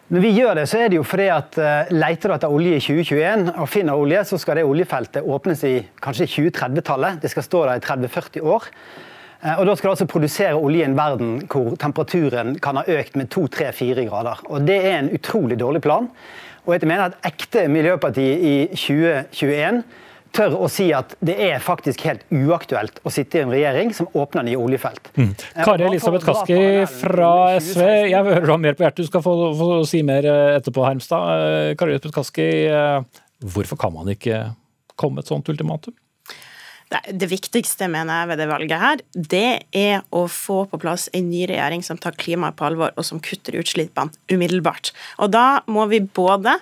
når vi gjør det, så er det jo fordi at uh, leter du etter olje i 2021 og finner olje, så skal det oljefeltet åpnes i kanskje 2030-tallet. Det skal stå der i 30-40 år. Uh, og Da skal du altså produsere olje i en verden hvor temperaturen kan ha økt med 2-3-4 grader. Og Det er en utrolig dårlig plan. Og jeg mener at ekte miljøparti i 2021 tør å si at det er faktisk helt uaktuelt å sitte i en regjering som åpner nye oljefelt. Mm. Eh, Kari Elisabeth Kaski fra SV, jeg hører du har mer på hjertet, du skal få, få si mer eh, etterpå, Hermstad. Eh, Kari Elisabeth Kaski, hvorfor kan man ikke komme med et sånt ultimatum? Det viktigste mener jeg ved det valget her, det er å få på plass en ny regjering som tar klimaet på alvor, og som kutter utslippene umiddelbart. Og da må vi både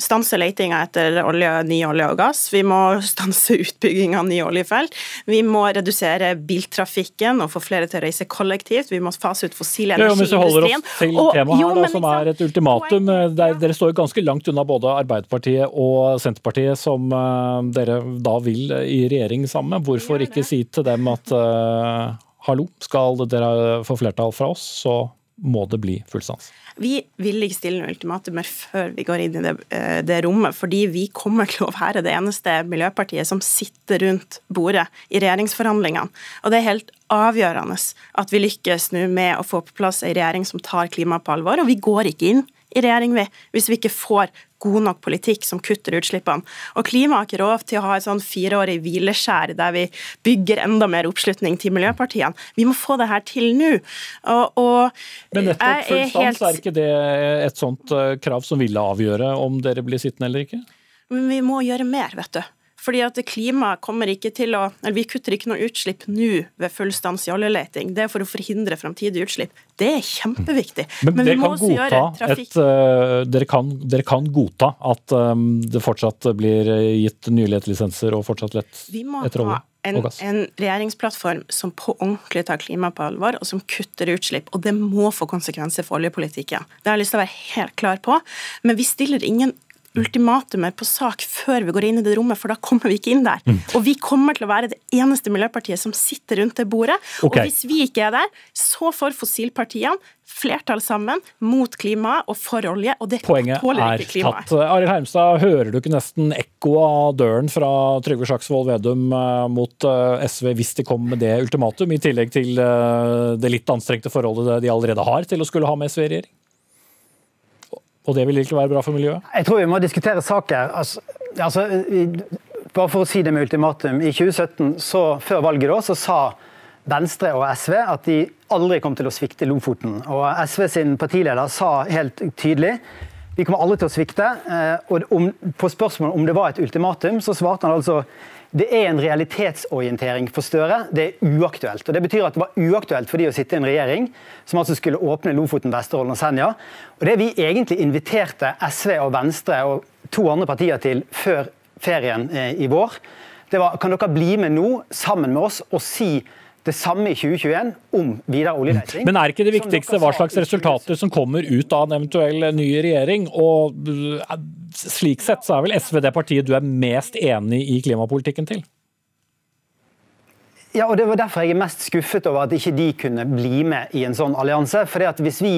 stanse letinga etter olje, ny olje og gass. Vi må stanse utbygging av nye oljefelt. Vi må redusere biltrafikken og få flere til å reise kollektivt. Vi må fase ut fossil energi i industrien. Hvis vi holder oss til temaet her, da, som er et ultimatum. Der, dere står jo ganske langt unna både Arbeiderpartiet og Senterpartiet, som uh, dere da vil i regjering sammen med. Hvorfor ikke si til dem at uh, hallo, skal dere få flertall fra oss, så må det bli full stans? Vi vil ikke stille noe ultimatumer før vi går inn i det, eh, det, rommet, fordi vi kommer til å være det eneste miljøpartiet som sitter rundt bordet i regjeringsforhandlingene. Og det er helt avgjørende at vi lykkes nå med å få på plass en regjering som tar klima på alvor. Og vi går ikke inn i regjering vi, hvis vi ikke får god nok politikk som kutter utslippene. Og klima har ikke råd til å ha et sånn fireårig hvileskjær der vi bygger enda mer oppslutning til miljøpartiene. Vi må få det her til nå. Og, og Men nettopp full stans, helt... er ikke det et sånt eh, krav som ville avgjøre om dere blir sittende eller ikke? Men vi må gjøre mer, vet du. Fordi at klimaet kommer ikke til å Eller vi kutter ikke noe utslipp nå ved full stans i oljeleting. Det er for å forhindre framtidige utslipp. Det er kjempeviktig. Men, Men vi må også gjøre trafikk... Et, uh, dere, kan, dere, kan, godta at um, det fortsatt blir gitt nye og fortsatt lett etter olje? En, en, regjeringsplattform som på ordentlig tar klima på alvor, og som kutter utslipp. Og det må få konsekvenser for oljepolitikken. Det har jeg lyst til å være helt klar på. Men vi stiller ingen ultimatumer på sak før vi går inn i det rommet, for da kommer vi ikke inn der. Mm. Og vi kommer til å være det eneste miljøpartiet som sitter rundt det bordet. Okay. Og hvis vi ikke er der, så får fossilpartiene flertall sammen mot klimaet og for olje, og det Poenget tåler ikke klimaet. Tatt. Arild Hermstad, hører du ikke nesten ekko av døren fra Trygve Slagsvold Vedum eh, mot eh, SV hvis de kommer med det ultimatum, i tillegg til eh, det litt anstrengte forholdet de allerede har til å skulle ha med SV i regjering? Og det vil ikke være bra for miljøet? Jeg tror vi må diskutere saker. Altså, altså, bare for å si det med ultimatum. I 2017, så, før valget da, så sa Venstre og SV at de aldri kom til å svikte Lofoten. Og SV sin partileder sa helt tydelig vi kommer aldri til å svikte. Eh, og om, på spørsmålet om det var et ultimatum, så svarte han altså det er en realitetsorientering for Støre. Det er uaktuelt. Og Det betyr at det var uaktuelt for de å sitte i en regjering som altså skulle åpne Lofoten, Vesterålen og Senja. Og Det vi egentlig inviterte SV og Venstre og to andre partier til før ferien eh, i vår, det var kan dere bli med nå sammen med oss og si det samme i 2021 om videre oljeleting. Men er ikke det viktigste hva slags resultater som kommer ut av en eventuell ny regjering? Og eh, slik sett så er vel SV det partiet du er mest enig i klimapolitikken til? Ja, og Det var derfor jeg er mest skuffet over at ikke de kunne bli med i en sånn allianse. Fordi at Hvis vi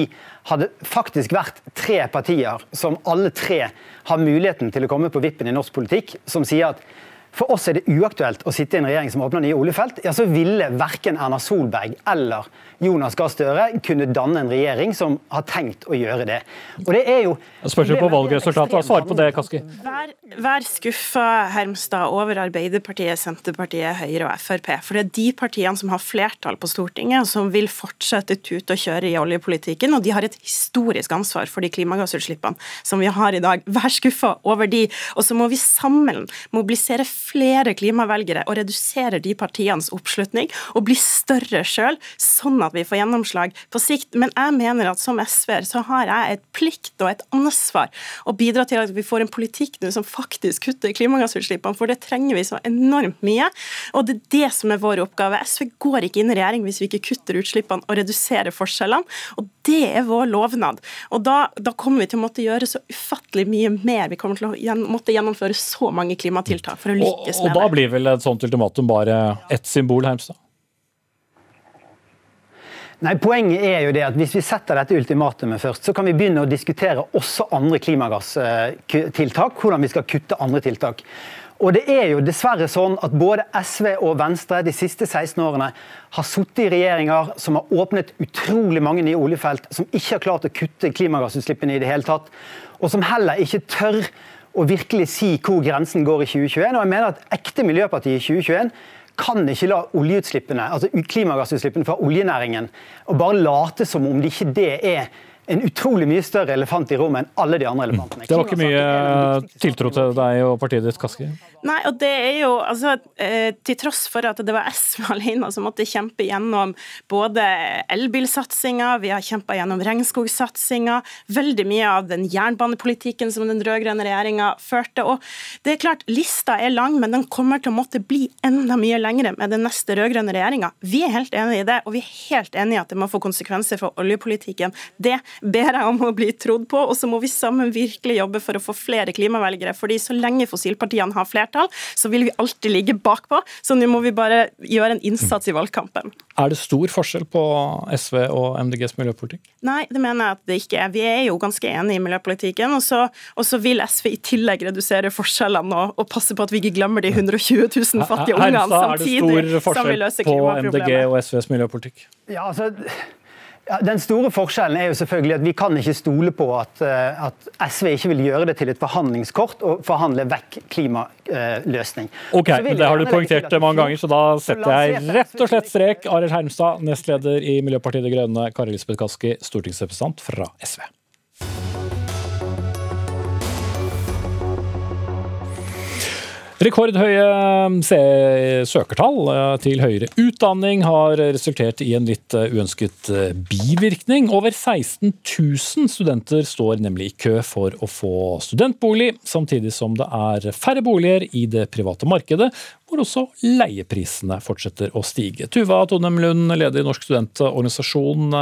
hadde faktisk vært tre partier som alle tre har muligheten til å komme på vippen i norsk politikk, som sier at for oss er det uaktuelt å sitte i en regjering som åpner nye oljefelt. Ja, så ville verken Erna Solberg eller Jonas Gahr Støre kunne danne en regjering som har tenkt å gjøre det. Og det er jo... Spørs på valgresultatet. Svar på det, Kaski. Vær, vær skuffa, Hermstad, over Arbeiderpartiet, Senterpartiet, Høyre og Frp. For det er de partiene som har flertall på Stortinget, som vil fortsette tut og kjøre i oljepolitikken. Og de har et historisk ansvar for de klimagassutslippene som vi har i dag. Vær skuffa over de. Og så må vi sammen mobilisere flere klimavelgere og reduserer de partienes oppslutning og blir større sjøl, sånn at vi får gjennomslag på sikt. Men jeg mener at som SV-er så har jeg et plikt og et ansvar å bidra til at vi får en politikk nå som faktisk kutter klimagassutslippene, for det trenger vi så enormt mye. Og det er det som er vår oppgave. SV går ikke inn i regjering hvis vi ikke kutter utslippene og reduserer forskjellene. og det er vår lovnad. Og da, da, kommer vi til å måtte gjøre så ufattelig mye mer. Vi kommer til å måtte gjennomføre så mange klimatiltak for å lykkes lykkes med det. Og da blir vel et sånt ultimatum bare ett symbol, Hermstad? Nei, Poenget er jo det at hvis vi setter dette ultimatumet først, så kan vi begynne å diskutere også andre klimagasstiltak. Hvordan vi skal kutte andre tiltak. Og det er jo dessverre sånn at både SV og Venstre de siste 16 årene har sittet i regjeringer som har åpnet utrolig mange nye oljefelt, som ikke har klart å kutte klimagassutslippene i det hele tatt, og som heller ikke tør å virkelig si hvor grensen går i 2021. Og jeg mener at ekte miljøparti i 2021 kan ikke la oljeutslippene, altså klimagassutslippene fra oljenæringen og bare late som om det ikke det er en utrolig mye større elefant i rommet enn alle de andre elefantene. Det var ikke mye tiltro til deg og partiet ditt, Kaski? Nei, og det er jo altså eh, Til tross for at det var SV alene som måtte kjempe gjennom både elbilsatsinga, vi har kjempa gjennom regnskogsatsinga, veldig mye av den jernbanepolitikken som den rød-grønne regjeringa førte. Og det er klart, lista er lang, men den kommer til å måtte bli enda mye lengre med den neste rød-grønne regjeringa. Vi er helt enig i det, og vi er helt enig i at det må få konsekvenser for oljepolitikken. Det ber jeg om å bli trodd på, og så må vi sammen virkelig jobbe for å få flere klimavelgere. fordi så lenge fossilpartiene har flertall, så vil vi alltid ligge bakpå. Så nå må vi bare gjøre en innsats i valgkampen. Er det stor forskjell på SV og MDGs miljøpolitikk? Nei, det mener jeg at det ikke er. Vi er jo ganske enige i miljøpolitikken. Og så, og så vil SV i tillegg redusere forskjellene og, og, passe på at vi ikke glemmer de 120 000 fattige ungene samtidig som vi løser klimaproblemet. Er det stor forskjell på MDG og SVs miljøpolitikk? Ja, altså ja, den store forskjellen er jo selvfølgelig at vi kan ikke stole på at, eh, at, SV ikke vil gjøre det til et forhandlingskort og forhandle vekk klimaløsning. Ok, men Det har du poengtert mange ganger, så da setter jeg rett og slett strek. Arild Hermstad, nestleder i Miljøpartiet De Grønne, Kari Elisabeth Kaski, stortingsrepresentant fra SV. Rekordhøye eh, søkertall eh, til høyere utdanning har resultert i en litt eh, uønsket bivirkning. Over 16 000 studenter står nemlig i kø for å få studentbolig, samtidig som det er færre boliger i det private markedet, hvor også leieprisene fortsetter å stige. Tuva Tonem Lund, leder i Norsk studentorganisasjon.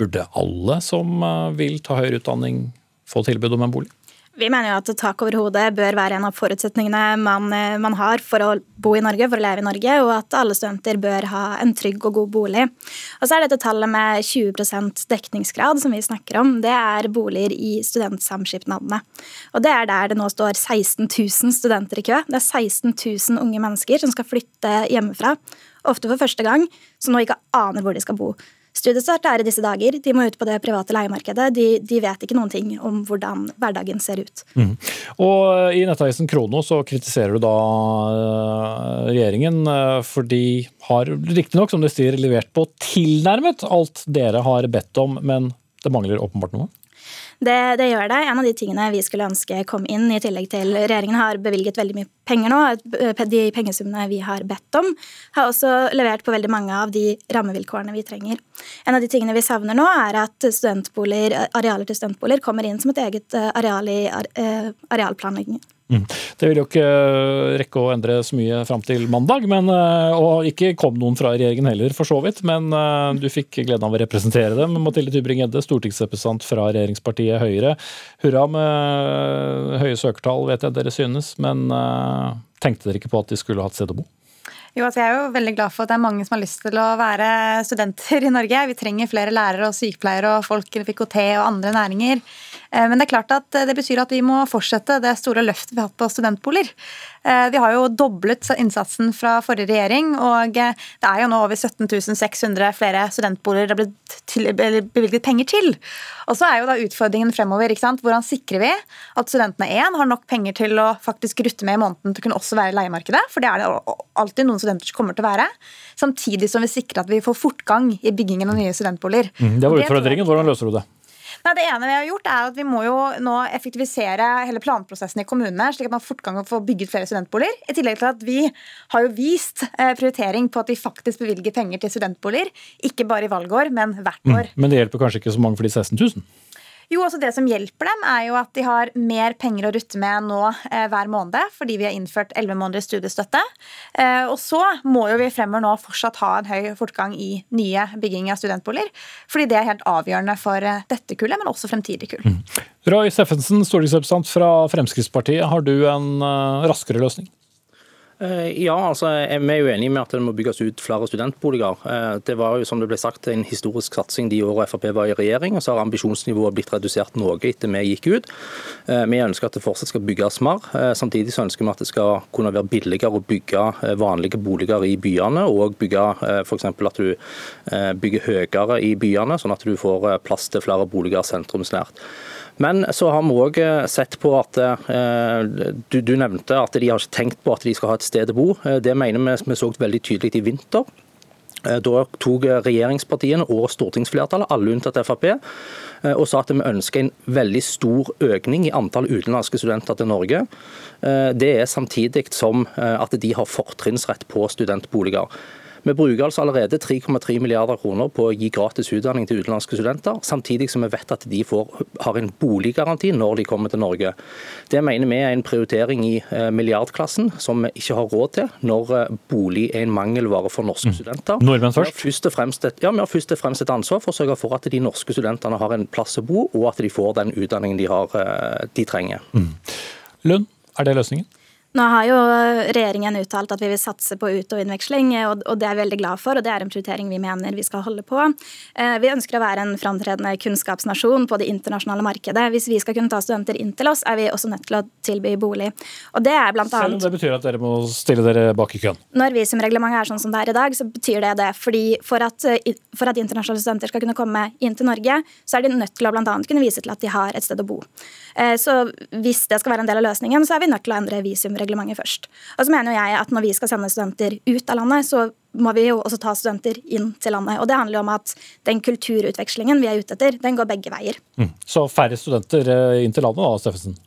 Burde alle som vil ta høyere utdanning få tilbud om en bolig? Vi mener jo at tak over hodet bør være en av forutsetningene man, eh, man, har for å bo i Norge, for å leve i Norge, og at alle studenter bør ha en trygg og god bolig. Og så er dette tallet med 20% dekningsgrad som vi snakker om, det er boliger i studentsamskipnadene. Og det er der det nå står 16 000 studenter i kø. Det er 16 000 unge mennesker som skal flytte hjemmefra, ofte for første gang, som nå ikke aner hvor de skal bo. Studiestart er i disse dager. De må ut på det private leiemarkedet. De, de vet ikke noen ting om hvordan hverdagen ser ut. Mm. Og I nettavisen Krono så kritiserer du da eh, regjeringen, eh, for de har riktignok, som du sier, levert på tilnærmet alt dere har bedt om, men det mangler åpenbart noe? Det, det, gjør det. En av de tingene vi skulle ønske kom inn, i tillegg til regjeringen har bevilget veldig mye penger nå, de pengesummene vi har bedt om, har også levert på veldig mange av de rammevilkårene vi trenger. En av de tingene vi savner nå, er at arealer til studentboliger kommer inn som et eget areal i arealplanleggingen. Mm. Det vil jo ikke eh, rekke å endre så mye fram til mandag, men, eh, og ikke kom noen fra regjeringen heller, for så vidt. Men eh, du fikk gleden av å representere dem. Mathilde Tybring-Gjedde, stortingsrepresentant fra regjeringspartiet Høyre. Hurra med høye søkertall, vet jeg dere synes, men tenkte dere ikke på at de skulle hatt sted å bo? Jo, altså jeg er jo veldig glad for at det er mange som har lyst til å være studenter i Norge. Vi trenger flere lærere og sykepleiere og folk i IKT og andre næringer. Eh, men det er klart at det betyr at vi må fortsette det store løftet vi har hatt på studentboliger. Eh, vi har jo doblet innsatsen fra forrige regjering, og eh, det er jo nå over 17 600 flere studentboliger det er blitt bevilget penger til. Og så er jo da utfordringen fremover. ikke sant? Hvordan sikrer vi at studentene én, har nok penger til å faktisk rutte med i måneden til å kunne også være i leiemarkedet? For det er det alltid noen studenter som kommer til å være. Samtidig som vi sikrer at vi får fortgang i byggingen av nye studentboliger. Mm, det var utfordringen. Hvordan løser du det? Nei, det ene vi har gjort er at vi må jo nå effektivisere hele planprosessen i kommunene, slik at man fortgang å få bygget flere studentboliger. I tillegg til at vi har jo vist eh, prioritering på at vi faktisk bevilger penger til studentboliger. Ikke bare i valgår, men hvert mm. år. Mm, men det hjelper kanskje ikke så mange for de 16 000? Jo, altså Det som hjelper dem, er jo at de har mer penger å rutte med nå eh, hver måned, fordi vi har innført 11 måneders studiestøtte. Eh, og så må jo vi fremover nå fortsatt ha en høy fortgang i nye bygging av studentboliger. Fordi det er helt avgjørende for eh, dette kullet, men også fremtidige kull. Mm. Roy Steffensen, stortingsrepresentant fra Fremskrittspartiet. Har du en uh, raskere løsning? Eh, ja, altså, vi er jo enige med at det må bygges ut flere studentboliger. Eh, det var jo som det ble sagt en historisk satsing de årene Frp var i regjering. og Så har ambisjonsnivået blitt redusert noe etter vi gikk ut. Eh, vi ønsker at det fortsatt skal bygges mer. Samtidig så ønsker vi at det skal kunne være billigere å bygge vanlige boliger i byene, og bygge f.eks. at du bygger høyere i byene, sånn at du får plass til flere boliger sentrumsnært. Men så har vi òg eh, sett på at eh, du, du, nevnte at de har ikke tenkt på at de skal ha et sted å bo. Eh, det mener vi vi så veldig tydelig i vinter. Da tok regjeringspartiene og stortingsflertallet, alle unntatt Frp, og sa at vi ønsker en veldig stor økning i antall utenlandske studenter til Norge. Det er samtidig som at de har fortrinnsrett på studentboliger. Vi bruker altså allerede 3,3 milliarder kroner på å gi gratis utdanning til utenlandske studenter, samtidig som vi vet at de får, har en boliggaranti når de kommer til Norge. Det mener vi er en prioritering i eh, milliardklassen som vi ikke har råd til når eh, bolig er en mangelvare for norske mm. studenter. Nordmenn først? Vi har først, et, ja, vi har først og fremst et ansvar for å sørge for at de norske studentene har en plass å bo, og at de får den utdanningen de, har, de trenger. Mm. Lund, er det løsningen? Nå har jo regjeringen uttalt at vi vil satse på ut- og innveksling, og det er vi veldig glad for. og Det er en prioritering vi mener vi skal holde på. Eh, vi ønsker å være en framtredende kunnskapsnasjon på det internasjonale markedet. Hvis vi skal kunne ta studenter inn til oss, er vi også nødt til å tilby bolig. Og det er blant annet... Selv om det betyr at dere må stille dere bak i køen? Når visumreglementet er sånn som det er i dag, så betyr det det. Fordi for at, for at internasjonale studenter skal kunne komme inn til Norge, så er de nødt til å annet kunne vise til at de har et sted å bo. Eh, så hvis det skal være en del av løsningen, så er vi nødt til å endre visumreglementet først. Og så mener jeg at Når vi skal sende studenter ut av landet, så må vi jo også ta studenter inn til landet. Og Det handler jo om at den kulturutvekslingen vi er ute etter, den går begge veier. Mm. Så færre studenter eh, inn til landet da, Steffensen?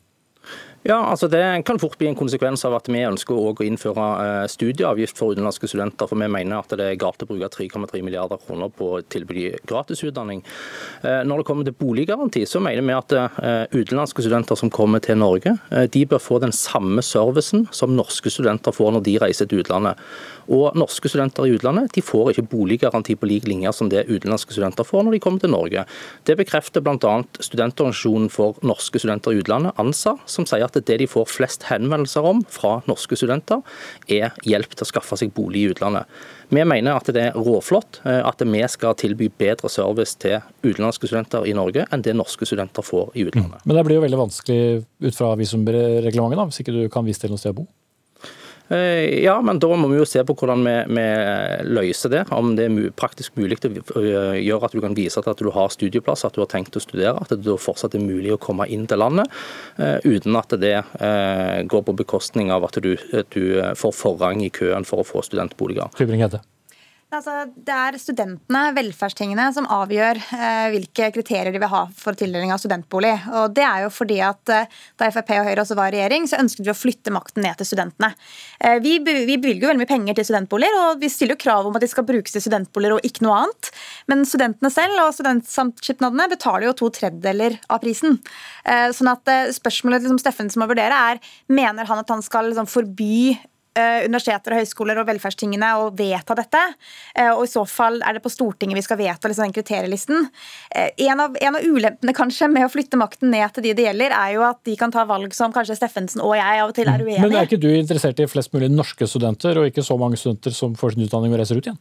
Ja, altså Det kan fort bli en konsekvens av at vi ønsker å innføre eh, studieavgift for utenlandske studenter. For vi mener at det er galt å bruke 3,3 milliarder kroner på å tilby gratisutdanning. Eh, når det kommer til boliggaranti, så mener vi at eh, utenlandske studenter som kommer til Norge, de bør få den samme servicen som norske studenter får når de reiser til utlandet. Og norske studenter i utlandet de får ikke boliggaranti på lik linje som det utenlandske studenter får når de kommer til Norge. Det bekrefter bl.a. studentorganisasjonen for norske studenter i utlandet, ANSA, som sier at det de får flest henvendelser om fra norske studenter, er hjelp til å skaffe seg bolig i utlandet. Vi mener at det er råflott eh, at vi skal tilby bedre service til utenlandske studenter i Norge enn det norske studenter får i utlandet. Men det blir jo veldig vanskelig ut fra visumreglementet, hvis ikke du kan vise til noe sted å bo? Eh, ja, men da må vi jo se på hvordan vi, vi løser det. Om det er praktisk mulig å gjøre at du kan vise at du har studieplass, at du har tenkt å studere, at det da fortsatt er mulig å komme inn til landet eh, uten at det eh, går på bekostning av at du, du får forrang i køen for å få studentboliger. Altså, det er studentene, velferdstingene, som avgjør eh, hvilke kriterier de vil ha for tildeling av studentbolig. Og det er jo fordi at eh, Da Frp og Høyre også var i regjering, så ønsket vi å flytte makten ned til studentene. Eh, vi, vi bevilger veldig mye penger til studentboliger, og vi stiller jo krav om at de skal brukes til studentboliger og ikke noe annet. Men studentene selv og studentsamskipnadene betaler jo to tredjedeler av prisen. Eh, sånn at eh, Spørsmålet liksom, Steffensen må vurdere er mener han at han skal liksom, forby universiteter og høyskoler og velferdstingene å vedta dette. Eh, og i så fall er det på Stortinget vi skal vedta liksom den kriterielisten. Eh, en av, en av, ulempene kanskje med å flytte makten ned til de det gjelder, er jo at de kan ta valg som kanskje Steffensen og jeg av og til er mm. uenige i. Men er ikke du interessert i flest mulig norske studenter, og ikke så mange studenter som får sin utdanning og reiser ut igjen?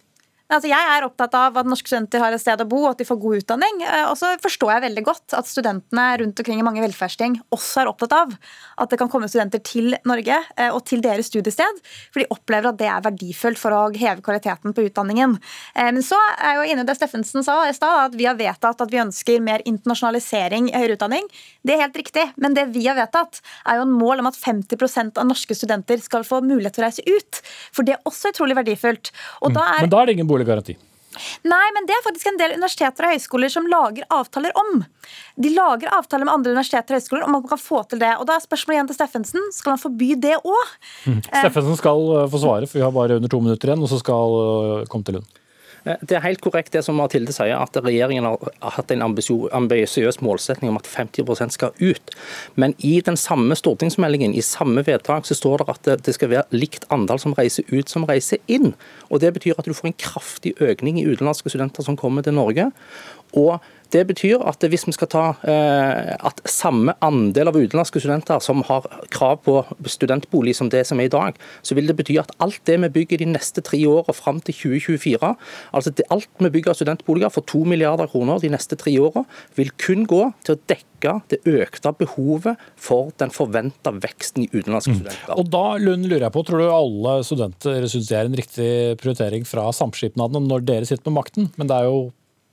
Altså, jeg er opptatt av at norske studenter har et sted å bo, og at de får god utdanning. Eh, og så forstår jeg veldig godt at studentene rundt omkring i mange velferdsting også er opptatt av at det kan komme studenter til Norge eh, og til deres studiested, for de opplever at det er verdifullt for å heve kvaliteten på utdanningen. Eh, men så er jeg jo inne i det Steffensen sa i stad, at vi har vedtatt at vi ønsker mer internasjonalisering i høyere utdanning. Det er helt riktig, men det vi har vedtatt, er jo en mål om at 50% av norske studenter skal få mulighet til å reise ut. For det er også utrolig verdifullt. Og da er, men da er det ingen bolig boliggaranti? Nei, men det er faktisk en del universiteter og høyskoler som lager avtaler om. De lager avtaler med andre universiteter og høyskoler om at man kan få til det. Og da er spørsmålet igjen til Steffensen, skal han forby det òg? Mm. Steffensen skal eh, få svare, for vi har bare under to minutter igjen, og så skal uh, komme til Lund. Eh, det er helt korrekt det som Mathilde sier, at regjeringen har hatt en ambisiøs målsetning om at 50% skal ut. Men i den samme stortingsmeldingen, i samme vedtak, så står det at det skal være likt antall som reiser ut som reiser inn. Og Det betyr at du får en kraftig økning i utenlandske studenter som kommer til Norge. Og det betyr at hvis vi skal ta eh, at samme andel av utenlandske studenter som har krav på studentbolig som det som er i dag, så vil det bety at alt det vi bygger de neste tre årene fram til 2024, altså alt vi bygger av studentboliger for to milliarder kroner de neste tre årene, vil kun gå til å dekke det økte behovet for den forventa veksten i utenlandske mm. studenter. Og da Lund, lurer jeg på, Tror du alle studenter syns det er en riktig prioritering fra samskipnadene når dere sitter med makten? Men det er jo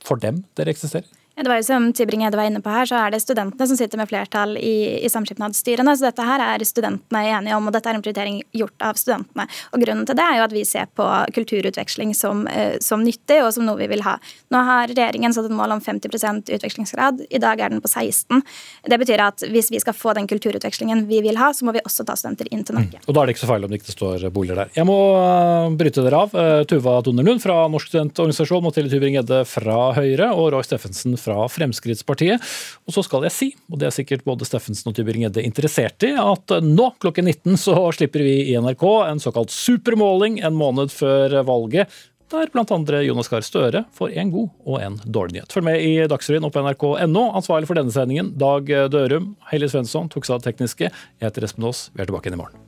for dem dere eksisterer? Det var jo som Tybring-Gjedde var inne på her, så er det studentene som sitter med flertall i, i samskipnadsstyrene. Så dette her er studentene enige om, og dette er en prioritering gjort av studentene. Og grunnen til det er jo at vi ser på kulturutveksling som, uh, som nyttig, og som noe vi vil ha. Nå har regjeringen satt et mål om 50 utvekslingsgrad. I dag er den på 16. Det betyr at hvis vi skal få den kulturutvekslingen vi vil ha, så må vi også ta studenter inn til Norge. Mm. Og da er det ikke så feil om det ikke står boliger der. Jeg må uh, bryte dere av. Uh, Tuva Donnerlund fra Norsk studentorganisasjon, Mathilde Tybring-Gjedde fra Høyre og Roy Steffensen fra fra Fremskrittspartiet. Og så skal jeg si, og det er sikkert både Steffensen og Tybring-Gjedde interessert i, at nå klokken 19 så slipper vi i NRK en såkalt supermåling en måned før valget der bl.a. Jonas Gahr Støre får en god og en dårlig nyhet. Følg med i Dagsrevyen og på nrk.no. Ansvarlig for denne sendingen, Dag Dørum. Heili Svensson tok seg av det tekniske. Jeg heter Espen Aas. Vi er tilbake igjen i morgen.